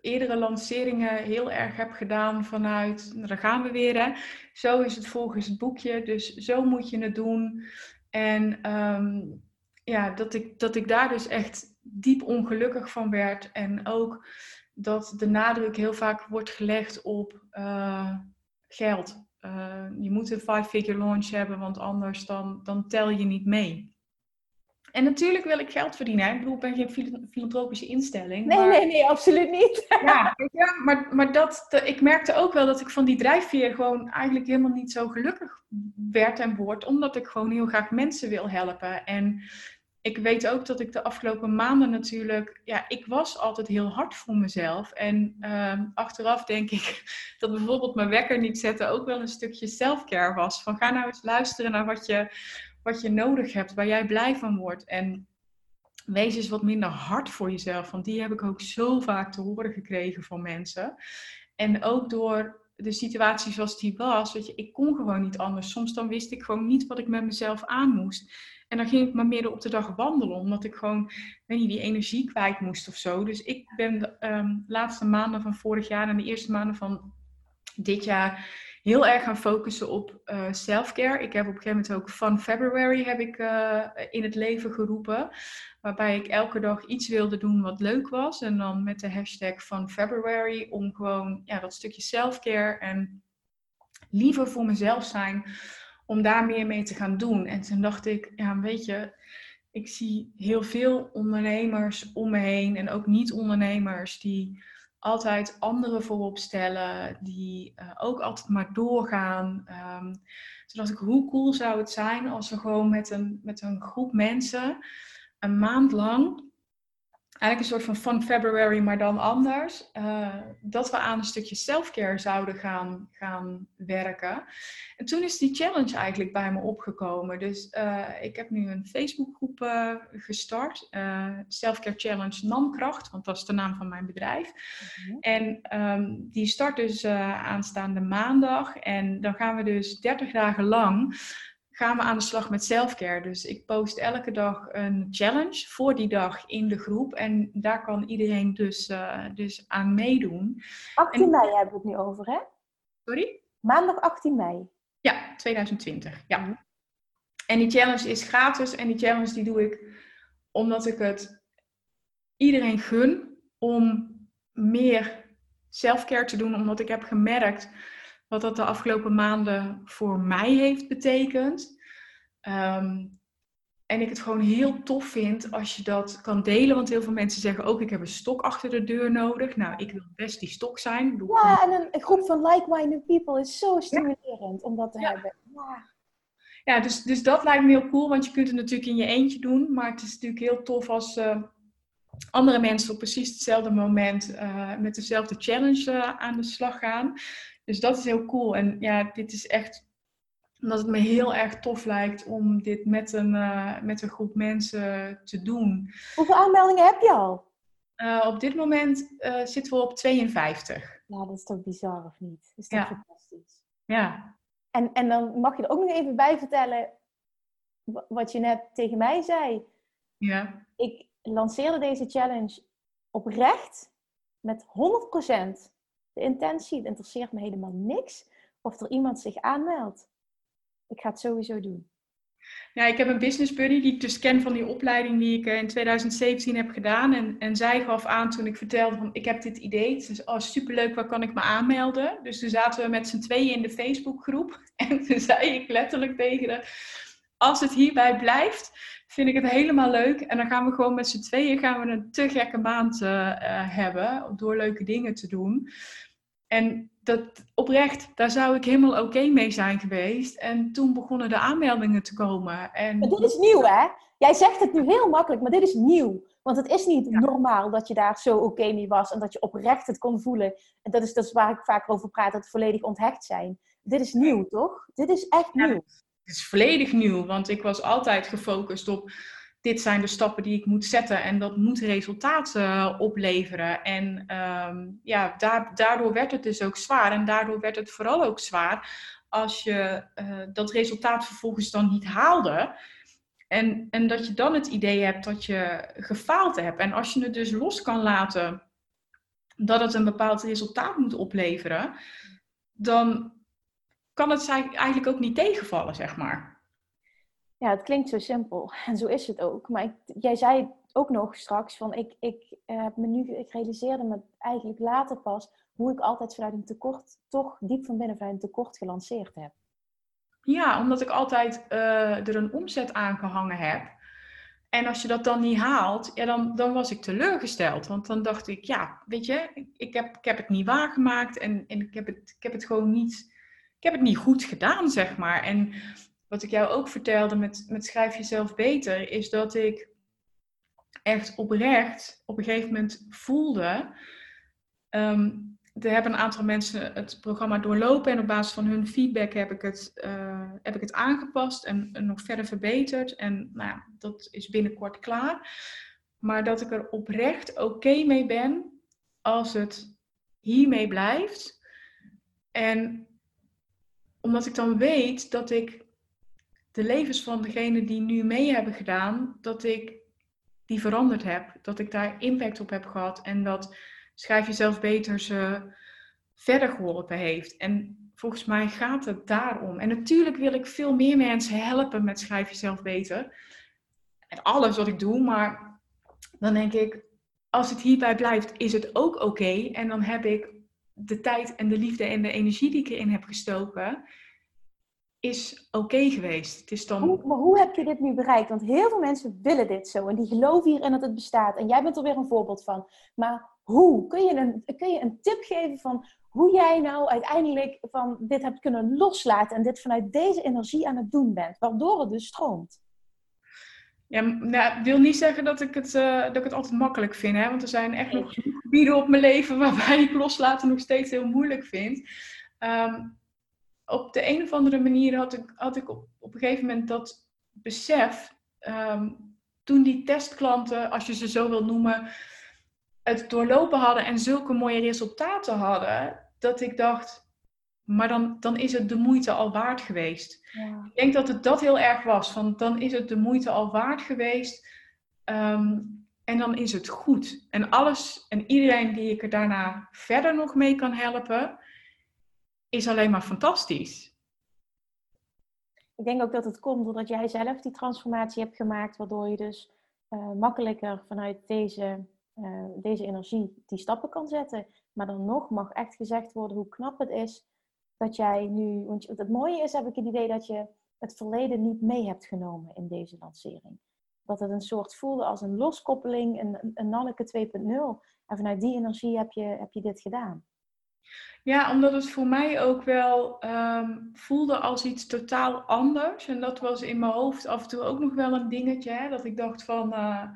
eerdere lanceringen heel erg heb gedaan vanuit, daar gaan we weer hè. Zo is het volgens het boekje, dus zo moet je het doen. En ehm, ja, dat ik, dat ik daar dus echt diep ongelukkig van werd. En ook dat de nadruk heel vaak wordt gelegd op uh, geld. Uh, je moet een five-figure launch hebben, want anders dan, dan tel je niet mee. En natuurlijk wil ik geld verdienen. Ik bedoel, ik ben geen filantropische instelling. Nee, maar... nee, nee, absoluut niet. ja, ja maar, maar dat, ik merkte ook wel dat ik van die drijfveer gewoon eigenlijk helemaal niet zo gelukkig werd en word. Omdat ik gewoon heel graag mensen wil helpen. En ik weet ook dat ik de afgelopen maanden natuurlijk, ja, ik was altijd heel hard voor mezelf. En uh, achteraf denk ik dat bijvoorbeeld mijn wekker niet zetten ook wel een stukje selfcare was. Van ga nou eens luisteren naar wat je, wat je nodig hebt, waar jij blij van wordt. En wees eens wat minder hard voor jezelf, want die heb ik ook zo vaak te horen gekregen van mensen. En ook door de situatie zoals die was, weet je, ik kon gewoon niet anders. Soms dan wist ik gewoon niet wat ik met mezelf aan moest. En dan ging ik maar midden op de dag wandelen, omdat ik gewoon, weet niet, die energie kwijt moest of zo. Dus ik ben de um, laatste maanden van vorig jaar en de eerste maanden van dit jaar heel erg gaan focussen op uh, self-care. Ik heb op een gegeven moment ook Fun February heb ik, uh, in het leven geroepen. Waarbij ik elke dag iets wilde doen wat leuk was. En dan met de hashtag Fun February om gewoon ja, dat stukje self-care en liever voor mezelf zijn om daar meer mee te gaan doen. En toen dacht ik, ja, weet je, ik zie heel veel ondernemers om me heen en ook niet-ondernemers die altijd anderen voorop stellen, die uh, ook altijd maar doorgaan. Um, toen dacht ik, hoe cool zou het zijn als we gewoon met een, met een groep mensen een maand lang eigenlijk een soort van fun February, maar dan anders. Uh, dat we aan een stukje selfcare zouden gaan, gaan werken. En toen is die challenge eigenlijk bij me opgekomen. Dus uh, ik heb nu een Facebookgroep uh, gestart. Selfcare Challenge Namkracht, want dat is de naam van mijn bedrijf. Mm-hmm. En um, die start dus aanstaande maandag. En dan gaan we dus 30 dagen lang gaan we aan de slag met selfcare. Dus ik post elke dag een challenge voor die dag in de groep. En daar kan iedereen dus, uh, dus aan meedoen. 18 en... mei hebben we het nu over, hè? Sorry? Maandag 18 mei. Ja, 2020. Ja. En die challenge is gratis. En die challenge die doe ik omdat ik het iedereen gun om meer selfcare te doen. Omdat ik heb gemerkt wat dat de afgelopen maanden voor mij heeft betekend. Um, en ik het gewoon heel tof vind als je dat kan delen. Want heel veel mensen zeggen ook, ik heb een stok achter de deur nodig. Nou, ik wil best die stok zijn. Doe ja, en een, groep van like-minded people is zo stimulerend om dat te ja. hebben. Ja, ja dus, dus dat lijkt me heel cool. Want je kunt het natuurlijk in je eentje doen. Maar het is natuurlijk heel tof als uh, andere mensen op precies hetzelfde moment uh, met dezelfde challenge uh, aan de slag gaan. Dus dat is heel cool. En ja, dit is echt omdat het me heel erg tof lijkt om dit met een, uh, met een groep mensen te doen. Hoeveel aanmeldingen heb je al? Uh, op dit moment uh, zitten we op 52. Ja, dat is toch bizar of niet? Dat is toch Ja. fantastisch? Ja. En, en dan mag je er ook nog even bij vertellen wa- wat je net tegen mij zei. Ja. Ik lanceerde deze challenge oprecht met 100% de intentie. Het interesseert me helemaal niks of er iemand zich aanmeldt. Ik ga het sowieso doen. Ja, ik heb een business buddy die ik dus ken van die opleiding die ik eh, in 2017 heb gedaan. En, en zij gaf aan toen ik vertelde van ik heb dit idee. Ze zei, oh superleuk, waar kan ik me aanmelden? Dus toen zaten we met z'n tweeën in de Facebookgroep. En toen zei ik letterlijk tegen haar, als het hierbij blijft, vind ik het helemaal leuk. En dan gaan we gewoon met z'n tweeën gaan we een te gekke maand eh, hebben. Door leuke dingen te doen. En dat oprecht, daar zou ik helemaal oké mee zijn geweest. En toen begonnen de aanmeldingen te komen. En Maar dit is nieuw, hè? Jij zegt het nu heel makkelijk, maar dit is nieuw. Want het is niet normaal dat je daar zo oké mee was en dat je oprecht het kon voelen. En dat is, dat is waar ik vaak over praat, dat volledig onthecht zijn. Dit is nieuw, toch? Dit is echt Ja. Het is volledig nieuw, want ik was altijd gefocust op dit zijn de stappen die ik moet zetten en dat moet resultaat eh, opleveren. En ehm, ja, daar, daardoor werd het dus ook zwaar en daardoor werd het vooral ook zwaar als je eh, dat resultaat vervolgens dan niet haalde. En, en dat je dan het idee hebt dat je gefaald hebt. En als je het dus los kan laten dat het een bepaald resultaat moet opleveren, dan kan het eigenlijk ook niet tegenvallen, zeg maar. Ja, het klinkt zo simpel. En zo is het ook. Maar ik, jij zei ook nog straks van ik, ik eh, heb me nu, ik realiseerde me eigenlijk later pas hoe ik altijd vanuit een tekort, toch diep van binnen vanuit een tekort gelanceerd heb. Ja, omdat ik altijd eh, er een omzet aan gehangen heb. En als je dat dan niet haalt, ja, dan, dan was ik teleurgesteld. Want dan dacht ik, ja, weet je, ik, heb, ik heb het niet waargemaakt en, en ik, heb het, ik heb het gewoon niet, heb het niet goed gedaan, zeg maar. En wat ik jou ook vertelde met, met Schrijf Jezelf Beter, is dat ik echt oprecht op een gegeven moment voelde. ehm, er hebben een aantal mensen het programma doorlopen en op basis van hun feedback heb ik het, eh, heb ik het aangepast en, en nog verder verbeterd. En nou, ja, dat is binnenkort klaar. Maar dat ik er oprecht oké mee ben als het hiermee blijft. En omdat ik dan weet dat ik de levens van degenen die nu mee hebben gedaan, dat ik die veranderd heb. Dat ik daar impact op heb gehad en dat schrijf jezelf beter ze verder geholpen heeft. En volgens mij gaat het daarom. En natuurlijk wil ik veel meer mensen helpen met schrijf jezelf beter. En alles wat ik doe, maar dan denk ik, als het hierbij blijft, is het ook oké. En dan heb ik de tijd en de liefde en de energie die ik erin heb gestoken, is oké geweest. Het is dan... Maar hoe heb je dit nu bereikt? Want heel veel mensen willen dit zo en die geloven hierin dat het bestaat. En jij bent er weer een voorbeeld van. Maar hoe? Kun je een, kun je een tip geven van hoe jij nou uiteindelijk van dit hebt kunnen loslaten en dit vanuit deze energie aan het doen bent, waardoor het dus stroomt? Ja, nou, ik wil niet zeggen dat ik, het, eh, dat ik het altijd makkelijk vind. Hè? Want er zijn echt nog gebieden op mijn leven waarbij ik loslaten nog steeds heel moeilijk vind. Ehm, op de een of andere manier had ik, had ik op, op een gegeven moment dat besef. ehm, toen die testklanten, als je ze zo wil noemen, het doorlopen hadden en zulke mooie resultaten hadden, dat ik dacht, maar dan, dan is het de moeite al waard geweest. Ja. Ik denk dat het dat heel erg was. Want dan is het de moeite al waard geweest. Ehm, en dan is het goed. En alles en iedereen die ik er daarna verder nog mee kan helpen, is alleen maar fantastisch. Ik denk ook dat het komt doordat jij zelf die transformatie hebt gemaakt, waardoor je dus eh, makkelijker vanuit deze, eh, deze energie die stappen kan zetten. Maar dan nog mag echt gezegd worden hoe knap het is dat jij nu. Want het mooie is, heb ik het idee dat je het verleden niet mee hebt genomen in deze lancering. Dat het een soort voelde als een loskoppeling, een, een Nanneke 2.0. En vanuit die energie heb je, heb je dit gedaan. Ja, omdat het voor mij ook wel ehm, voelde als iets totaal anders. En dat was in mijn hoofd af en toe ook nog wel een dingetje. Hè, dat ik dacht van, eh,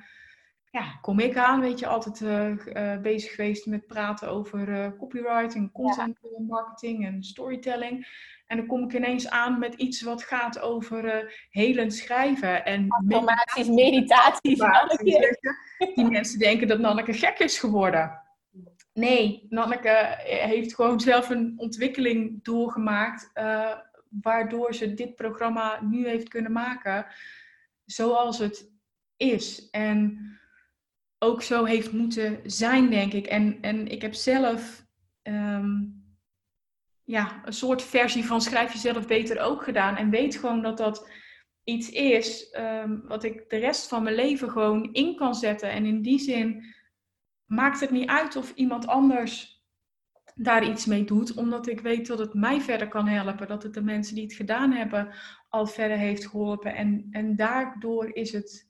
ja, kom ik aan, weet je, altijd eh, eh, bezig geweest met praten over eh, copywriting, content marketing en storytelling. En dan kom ik ineens aan met iets wat gaat over helend schrijven en meditaties. meditaties. Die mensen denken dat Nanneke gek is geworden. Nee, Nanneke heeft gewoon zelf een ontwikkeling doorgemaakt, uh, waardoor ze dit programma nu heeft kunnen maken zoals het is. En ook zo heeft moeten zijn, denk ik. En, en ik heb zelf ehm, ja, een soort versie van schrijf jezelf beter ook gedaan. En weet gewoon dat dat iets is um, wat ik de rest van mijn leven gewoon in kan zetten. En in die zin maakt het niet uit of iemand anders daar iets mee doet, omdat ik weet dat het mij verder kan helpen, dat het de mensen die het gedaan hebben al verder heeft geholpen. En, en daardoor is het.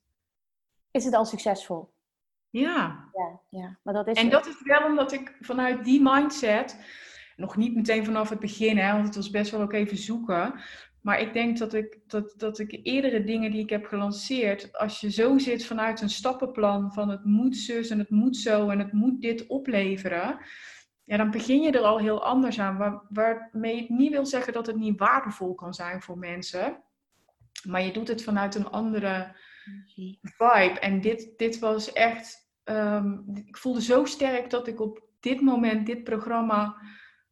Is het al succesvol? Ja. ja, ja. Maar dat is en dat is wel omdat ik vanuit die mindset, nog niet meteen vanaf het begin, hè, want het was best wel ook even zoeken. Maar ik denk dat ik, dat, dat ik eerdere dingen die ik heb gelanceerd, als je zo zit vanuit een stappenplan van het moet zus en het moet zo en het moet dit opleveren, ja, dan begin je er al heel anders aan. Waar, waarmee ik niet wil zeggen dat het niet waardevol kan zijn voor mensen, maar je doet het vanuit een andere vibe. En dit, dit was echt, um, ik voelde zo sterk dat ik op dit moment dit programma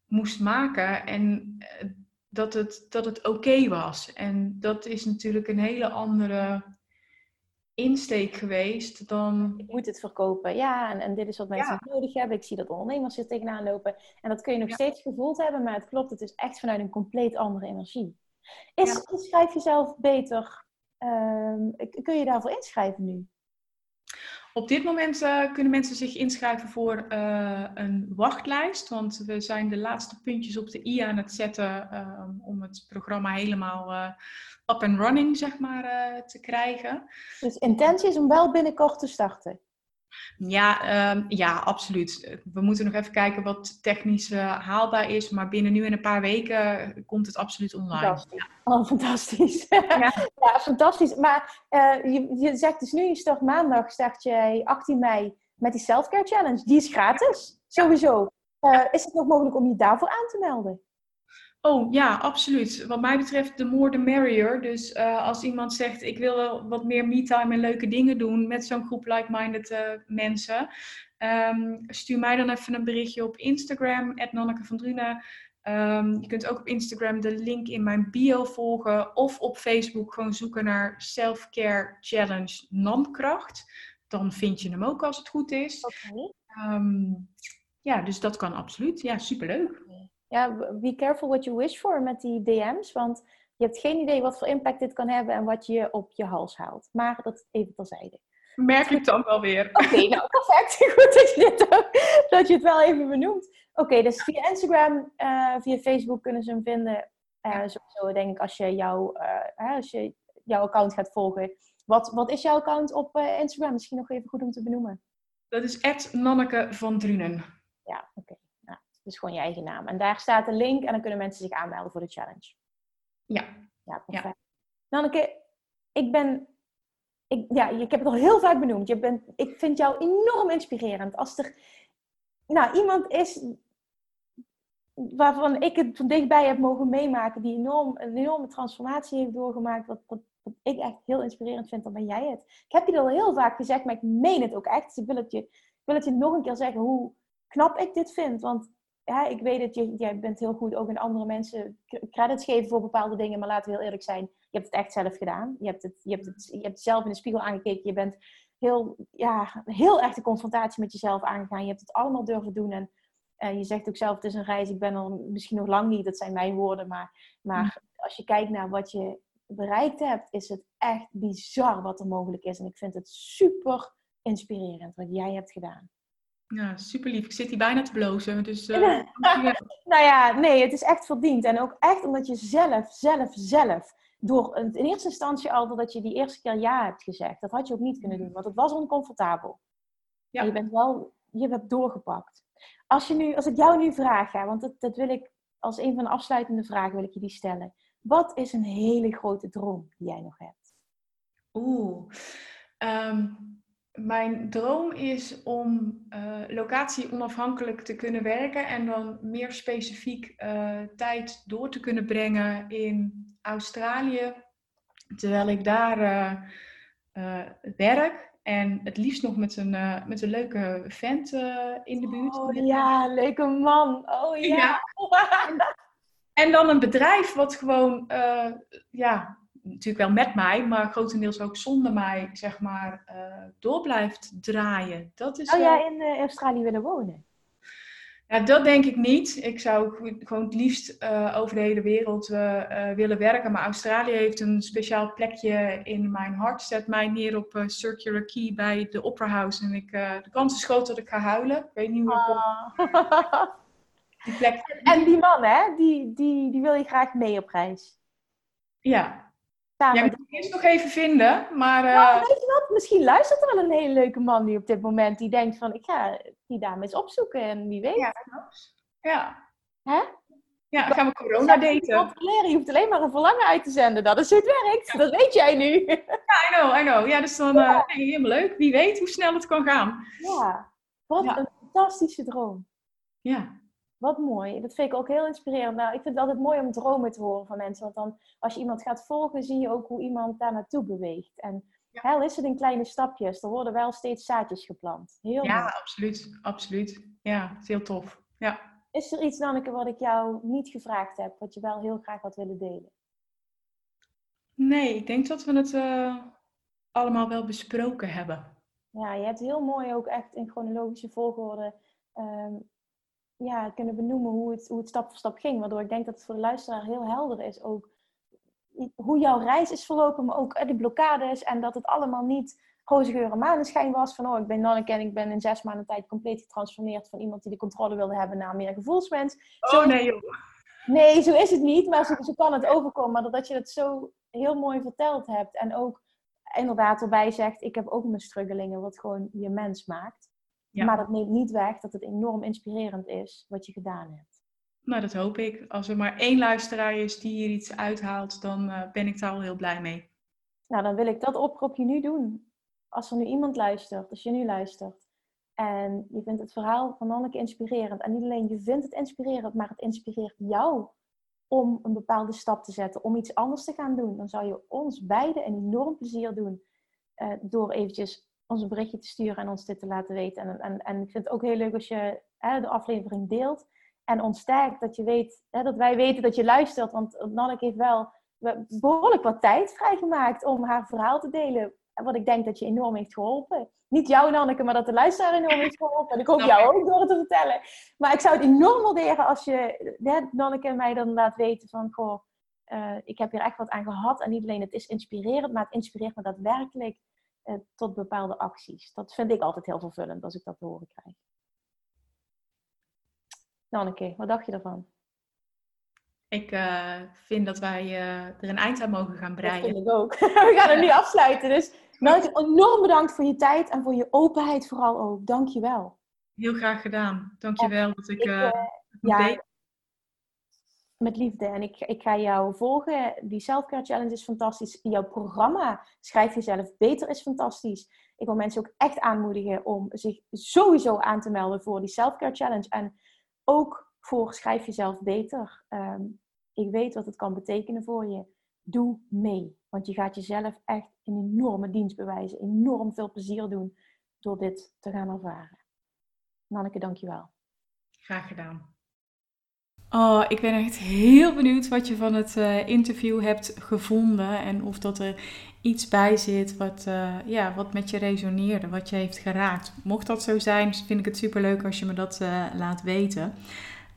moest maken. En uh, dat het, dat het oké was. En dat is natuurlijk een hele andere insteek geweest dan... Ik moet het verkopen, ja. En, en dit is wat mensen nodig hebben. Ik zie dat ondernemers er tegenaan lopen. En dat kun je nog steeds gevoeld hebben, maar het klopt. Het is echt vanuit een compleet andere energie. Is, Schrijf jezelf beter. Um, kun je daarvoor inschrijven nu? Op dit moment uh, kunnen mensen zich inschrijven voor uh, een wachtlijst. Want we zijn de laatste puntjes op de i aan het zetten uh, om het programma helemaal uh, up and running, zeg maar, te krijgen. Dus intentie is om wel binnenkort te starten? Ja, um, ja, absoluut. We moeten nog even kijken wat technisch uh, haalbaar is. Maar binnen nu en een paar weken komt het absoluut online. Fantastisch. Ja. Oh, fantastisch. Ja. ja, fantastisch. Maar uh, je, je zegt dus nu, je start maandag, start je 18 mei met die Selfcare Challenge. Die is gratis, sowieso. Uh, is het nog mogelijk om je daarvoor aan te melden? Oh ja, absoluut. Wat mij betreft, de more the merrier. Dus uh, als iemand zegt, ik wil wel wat meer me-time en leuke dingen doen met zo'n groep like-minded uh, mensen. Um, stuur mij dan even een berichtje op Instagram, Nanneke van Drunen. Um, je kunt ook op Instagram de link in mijn bio volgen. Of op Facebook gewoon zoeken naar Self-Care Challenge Namkracht. Dan vind je hem ook als het goed is. Okay. Um, ja, dus dat kan absoluut. Ja, superleuk ja, be careful what you wish for met die DM's. Want je hebt geen idee wat voor impact dit kan hebben en wat je op je hals haalt. Maar dat even terzijde. Merk ik dan wel weer. Oké, nou perfect. Goed dat je, dit ook, dat je het wel even benoemt. Oké, dus via Instagram, uh, via Facebook kunnen ze hem vinden. Uh, sowieso denk ik als je, jou, uh, als je jouw account gaat volgen. Wat, wat is jouw account op Instagram? Misschien nog even goed om te benoemen. Dat is Nanneke van Drunen. Ja, oké. Dus gewoon je eigen naam. En daar staat een link en dan kunnen mensen zich aanmelden voor de challenge. Ja. Ja, perfect. Ja. Nanneke, ik ben... Ik, ja, ik heb het al heel vaak benoemd. Je bent, ik vind jou enorm inspirerend. Als er nou, iemand is waarvan ik het van dichtbij heb mogen meemaken, die enorm, een enorme transformatie heeft doorgemaakt, wat, wat, wat, ik echt heel inspirerend vind, dan ben jij het. Ik heb je al heel vaak gezegd, maar ik meen het ook echt. Dus ik wil het je, ik wil het je nog een keer zeggen hoe knap ik dit vind. Want ja, ik weet dat jij bent heel goed ook in andere mensen credits geven voor bepaalde dingen, maar laten we heel eerlijk zijn, je hebt het echt zelf gedaan. Je hebt het, je hebt het, je hebt zelf in de spiegel aangekeken. Je bent heel, ja, heel erg de confrontatie met jezelf aangegaan. Je hebt het allemaal durven doen. En uh, je zegt ook zelf, het is een reis. Ik ben er misschien nog lang niet, dat zijn mijn woorden. Maar, maar hm. als je kijkt naar wat je bereikt hebt, is het echt bizar wat er mogelijk is. En ik vind het super inspirerend wat jij hebt gedaan. Ja, super lief. Ik zit hier bijna te blozen. Dus, uh, nou ja, nee, het is echt verdiend. En ook echt omdat je zelf, zelf, zelf, door in eerste instantie al dat je die eerste keer ja hebt gezegd, dat had je ook niet kunnen doen, want het was oncomfortabel. Ja. je bent wel, je hebt doorgepakt. Als, je nu, als ik jou nu vraag, ja, want dat, dat wil ik als een van de afsluitende vragen wil ik je die stellen. Wat is een hele grote droom die jij nog hebt? Oeh, um, mijn droom is om uh, locatie onafhankelijk te kunnen werken en dan meer specifiek uh, tijd door te kunnen brengen in Australië, terwijl ik daar uh, werk En het liefst nog met een, met een leuke vent in de buurt. Oh ja, leuke man. Oh ja. ja. en dan een bedrijf wat gewoon, ja, natuurlijk wel met mij, maar grotendeels ook zonder mij, zeg maar, door blijft draaien. Dat is, Zou jij in Australië willen wonen? Ja, dat denk ik niet. Ik zou gewoon het liefst uh, over de hele wereld willen werken. Maar Australië heeft een speciaal plekje in mijn hart. Zet mij neer op Circular Quay bij de Opera House. En ik, de kans is groot dat ik ga huilen. Ik weet niet hoe ik ah. die plek... En die man, hè? Die, die, die wil je graag mee op reis. Ja. Ja, ik moet eerst nog even vinden, maar... Uh... weet je wat? Misschien luistert er wel een hele leuke man die op dit moment die denkt van... ik ga die dame eens opzoeken en wie weet. Ja. ja. Hè? Ja, gaan we corona daten. Je hoeft alleen maar een verlangen uit te zenden. Dat is hoe het werkt. Dat weet jij nu. Ja, I know, I know. Ja, dus dan ja. Uh, helemaal leuk. Wie weet hoe snel het kan gaan. Ja, wat een fantastische droom. Ja. Wat mooi. Dat vind ik ook heel inspirerend. Nou, ik vind het altijd mooi om dromen te horen van mensen. Want dan, als je iemand gaat volgen, zie je ook hoe iemand daar naartoe beweegt. En ja. al is het in kleine stapjes, er worden wel steeds zaadjes geplant. Heel ja, absoluut. Absoluut. Ja, het is heel tof. Ja. Is er iets, Nanneke, wat ik jou niet gevraagd heb, wat je wel heel graag had willen delen? Nee, ik denk dat we het uh, allemaal wel besproken hebben. Ja, je hebt heel mooi ook echt in chronologische volgorde um, ja, kunnen benoemen hoe het, hoe het stap voor stap ging. Waardoor ik denk dat het voor de luisteraar heel helder is ook hoe jouw reis is verlopen, maar ook de blokkades en dat het allemaal niet roze geur en maneschijn was. Van oh, ik ben Nanneke en ik ben in zes maanden tijd compleet getransformeerd van iemand die de controle wilde hebben naar meer gevoelsmens. Oh zo, nee joh. Nee, zo is het niet, maar zo, zo kan het overkomen. Maar doordat je het zo heel mooi verteld hebt en ook inderdaad erbij zegt, ik heb ook mijn struggelingen, wat gewoon je mens maakt. Maar dat neemt niet weg dat het enorm inspirerend is wat je gedaan hebt. Nou, dat hoop ik. Als er maar één luisteraar is die hier iets uithaalt, dan uh, ben ik daar al heel blij mee. Nou, dan wil ik dat oproepje nu doen. Als er nu iemand luistert, als je nu luistert, en je vindt het verhaal van Anneke inspirerend. En niet alleen je vindt het inspirerend, maar het inspireert jou om een bepaalde stap te zetten, om iets anders te gaan doen. Dan zou je ons beiden een enorm plezier doen uh, door eventjes ons een berichtje te sturen en ons dit te laten weten. En, en, en ik vind het ook heel leuk als je hè, de aflevering deelt en ons dat je weet, hè, dat wij weten dat je luistert. Want Nanneke heeft wel behoorlijk wat tijd vrijgemaakt om haar verhaal te delen. Wat ik denk dat je enorm heeft geholpen. Niet jou, Nanneke, maar dat de luisteraar enorm heeft geholpen. En ik hoop jou ook door het te vertellen. Maar ik zou het enorm waarderen als je, hè, Nanneke, mij dan laat weten van... Goh, uh, ik heb hier echt wat aan gehad. En niet alleen het is inspirerend, maar het inspireert me daadwerkelijk tot bepaalde acties. Dat vind ik altijd heel vervullend als ik dat te horen krijg. Nanneke, wat dacht je ervan? Ik uh, vind dat wij uh, er een eind aan mogen gaan breien. Dat vind ik ook. We gaan er nu afsluiten. Dus Nanneke, enorm bedankt voor je tijd en voor je openheid vooral ook. Dank je wel. Heel graag gedaan. Dank je wel dat ik, ik uh, ja, met liefde. En ik, ik ga jou volgen. Die Selfcare Challenge is fantastisch. Jouw programma Schrijf Jezelf Beter is fantastisch. Ik wil mensen ook echt aanmoedigen om zich sowieso aan te melden voor die Selfcare Challenge. En ook voor Schrijf Jezelf Beter. Ehm, ik weet wat het kan betekenen voor je. Doe mee. Want je gaat jezelf echt een enorme dienst bewijzen. Enorm veel plezier doen door dit te gaan ervaren. Nanneke, dankjewel. Graag gedaan. Oh, ik ben echt heel benieuwd wat je van het uh, interview hebt gevonden en of dat er iets bij zit wat, uh, ja, wat met je resoneerde, wat je heeft geraakt. Mocht dat zo zijn, vind ik het superleuk als je me dat uh, laat weten.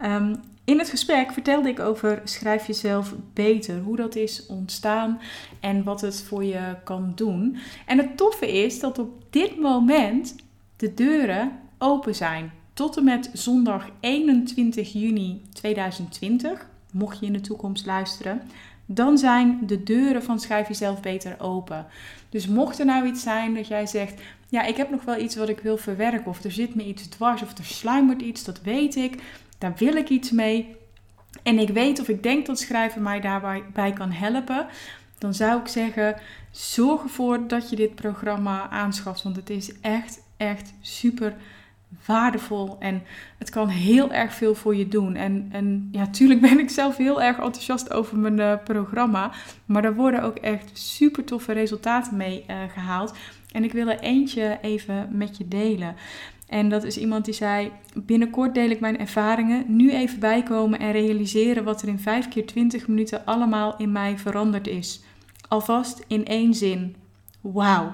Um, in het gesprek vertelde ik over schrijf jezelf beter, hoe dat is ontstaan en wat het voor je kan doen. En het toffe is dat op dit moment de deuren open zijn tot en met zondag 21 juni 2020, mocht je in de toekomst luisteren, dan zijn de deuren van Schrijf Jezelf Beter open. Dus mocht er nou iets zijn dat jij zegt, ja, ik heb nog wel iets wat ik wil verwerken, of er zit me iets dwars, of er sluimert iets, dat weet ik, daar wil ik iets mee. En ik weet of ik denk dat schrijven mij daarbij kan helpen, dan zou ik zeggen, zorg ervoor dat je dit programma aanschaft, want het is echt, echt super waardevol en het kan heel erg veel voor je doen. En, en ja, tuurlijk ben ik zelf heel erg enthousiast over mijn uh, programma, maar er worden ook echt super toffe resultaten mee uh, gehaald. En ik wil er eentje even met je delen. En dat is iemand die zei: Binnenkort deel ik mijn ervaringen. Nu even bijkomen en realiseren wat er in 5 keer 20 minuten allemaal in mij veranderd is. Alvast in één zin. Wauw,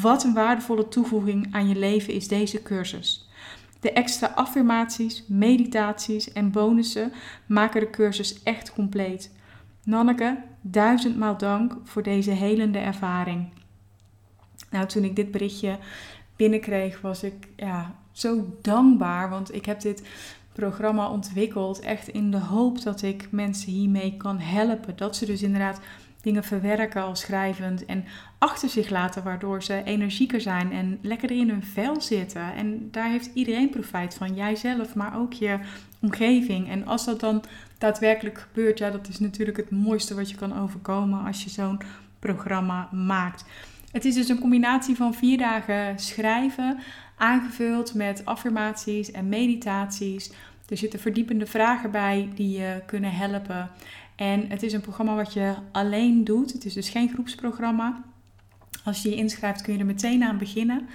wat een waardevolle toevoeging aan je leven is deze cursus. De extra affirmaties, meditaties en bonussen maken de cursus echt compleet. Nanneke, duizendmaal dank voor deze helende ervaring. Nou, toen ik dit berichtje binnenkreeg, was ik ja, zo dankbaar. Want ik heb dit programma ontwikkeld echt in de hoop dat ik mensen hiermee kan helpen. Dat ze dus inderdaad dingen verwerken als schrijvend en achter zich laten, waardoor ze energieker zijn en lekkerder in hun vel zitten. En daar heeft iedereen profijt van, jijzelf, maar ook je omgeving. En als dat dan daadwerkelijk gebeurt, ja, dat is natuurlijk het mooiste wat je kan overkomen als je zo'n programma maakt. Het is dus een combinatie van vier dagen schrijven, aangevuld met affirmaties en meditaties. Er zitten verdiepende vragen bij die je kunnen helpen. En het is een programma wat je alleen doet. Het is dus geen groepsprogramma. Als je je inschrijft kun je er meteen aan beginnen.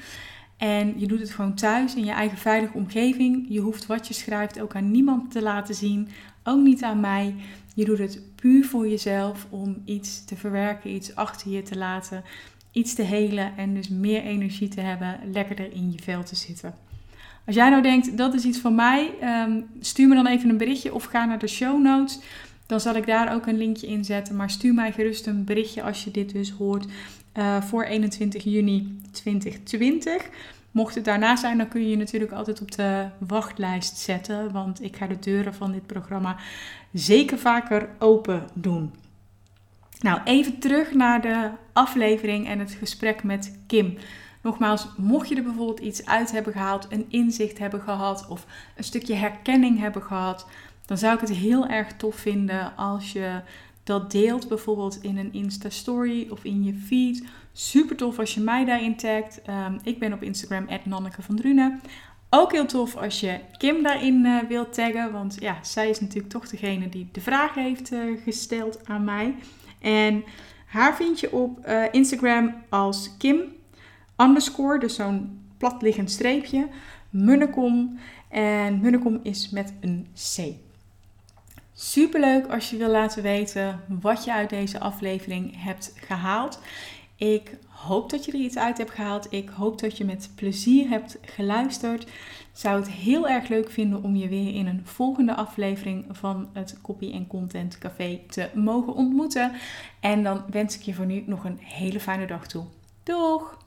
En je doet het gewoon thuis in je eigen veilige omgeving. Je hoeft wat je schrijft ook aan niemand te laten zien. Ook niet aan mij. Je doet het puur voor jezelf om iets te verwerken, iets achter je te laten, iets te helen en dus meer energie te hebben, lekkerder in je vel te zitten. Als jij nou denkt, dat is iets van mij, ehm, stuur me dan even een berichtje of ga naar de show notes. Dan zal ik daar ook een linkje in zetten. Maar stuur mij gerust een berichtje als je dit dus hoort uh, voor 21 juni 2020. Mocht het daarna zijn, dan kun je je natuurlijk altijd op de wachtlijst zetten. Want ik ga de deuren van dit programma zeker vaker open doen. Nou, even terug naar de aflevering en het gesprek met Kim. Nogmaals, mocht je er bijvoorbeeld iets uit hebben gehaald, een inzicht hebben gehad of een stukje herkenning hebben gehad, dan zou ik het heel erg tof vinden als je dat deelt, bijvoorbeeld in een Insta-story of in je feed. Super tof als je mij daarin tagt. Um, ik ben op Instagram, Nanneke van. Ook heel tof als je Kim daarin uh, wilt taggen, want ja, zij is natuurlijk toch degene die de vraag heeft uh, gesteld aan mij. En haar vind je op uh, Instagram als Kim underscore, dus zo'n platliggend streepje, Munnekom. En Munnekom is met een C. Superleuk als je wil laten weten wat je uit deze aflevering hebt gehaald. Ik hoop dat je er iets uit hebt gehaald. Ik hoop dat je met plezier hebt geluisterd. Zou het heel erg leuk vinden om je weer in een volgende aflevering van het Copy Content Café te mogen ontmoeten. En dan wens ik je voor nu nog een hele fijne dag toe. Doeg!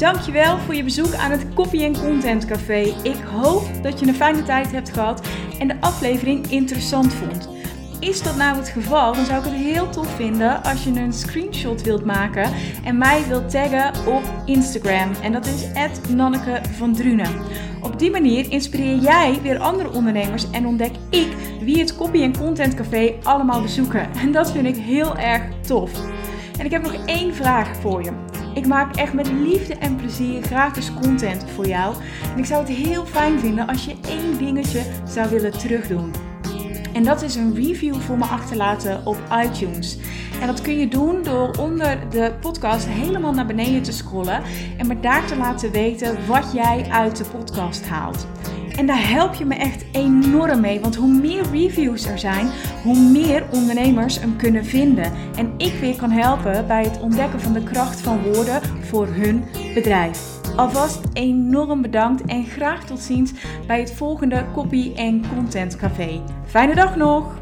Dankjewel voor je bezoek aan het Copy Content Café. Ik hoop dat je een fijne tijd hebt gehad en de aflevering interessant vond. Is dat nou het geval, dan zou ik het heel tof vinden als je een screenshot wilt maken en mij wilt taggen op Instagram. En dat is Nanneke van Drunen. Op die manier inspireer jij weer andere ondernemers en ontdek ik wie het Copy Content Café allemaal bezoeken. En dat vind ik heel erg tof. En ik heb nog één vraag voor je. Ik maak echt met liefde en plezier gratis content voor jou. En ik zou het heel fijn vinden als je één dingetje zou willen terugdoen. En dat is een review voor me achterlaten op iTunes. En dat kun je doen door onder de podcast helemaal naar beneden te scrollen en me daar te laten weten wat jij uit de podcast haalt. En daar help je me echt enorm mee, want hoe meer reviews er zijn, hoe meer ondernemers hem kunnen vinden. En ik weer kan helpen bij het ontdekken van de kracht van woorden voor hun bedrijf. Alvast enorm bedankt en graag tot ziens bij het volgende Copy en Content Café. Fijne dag nog!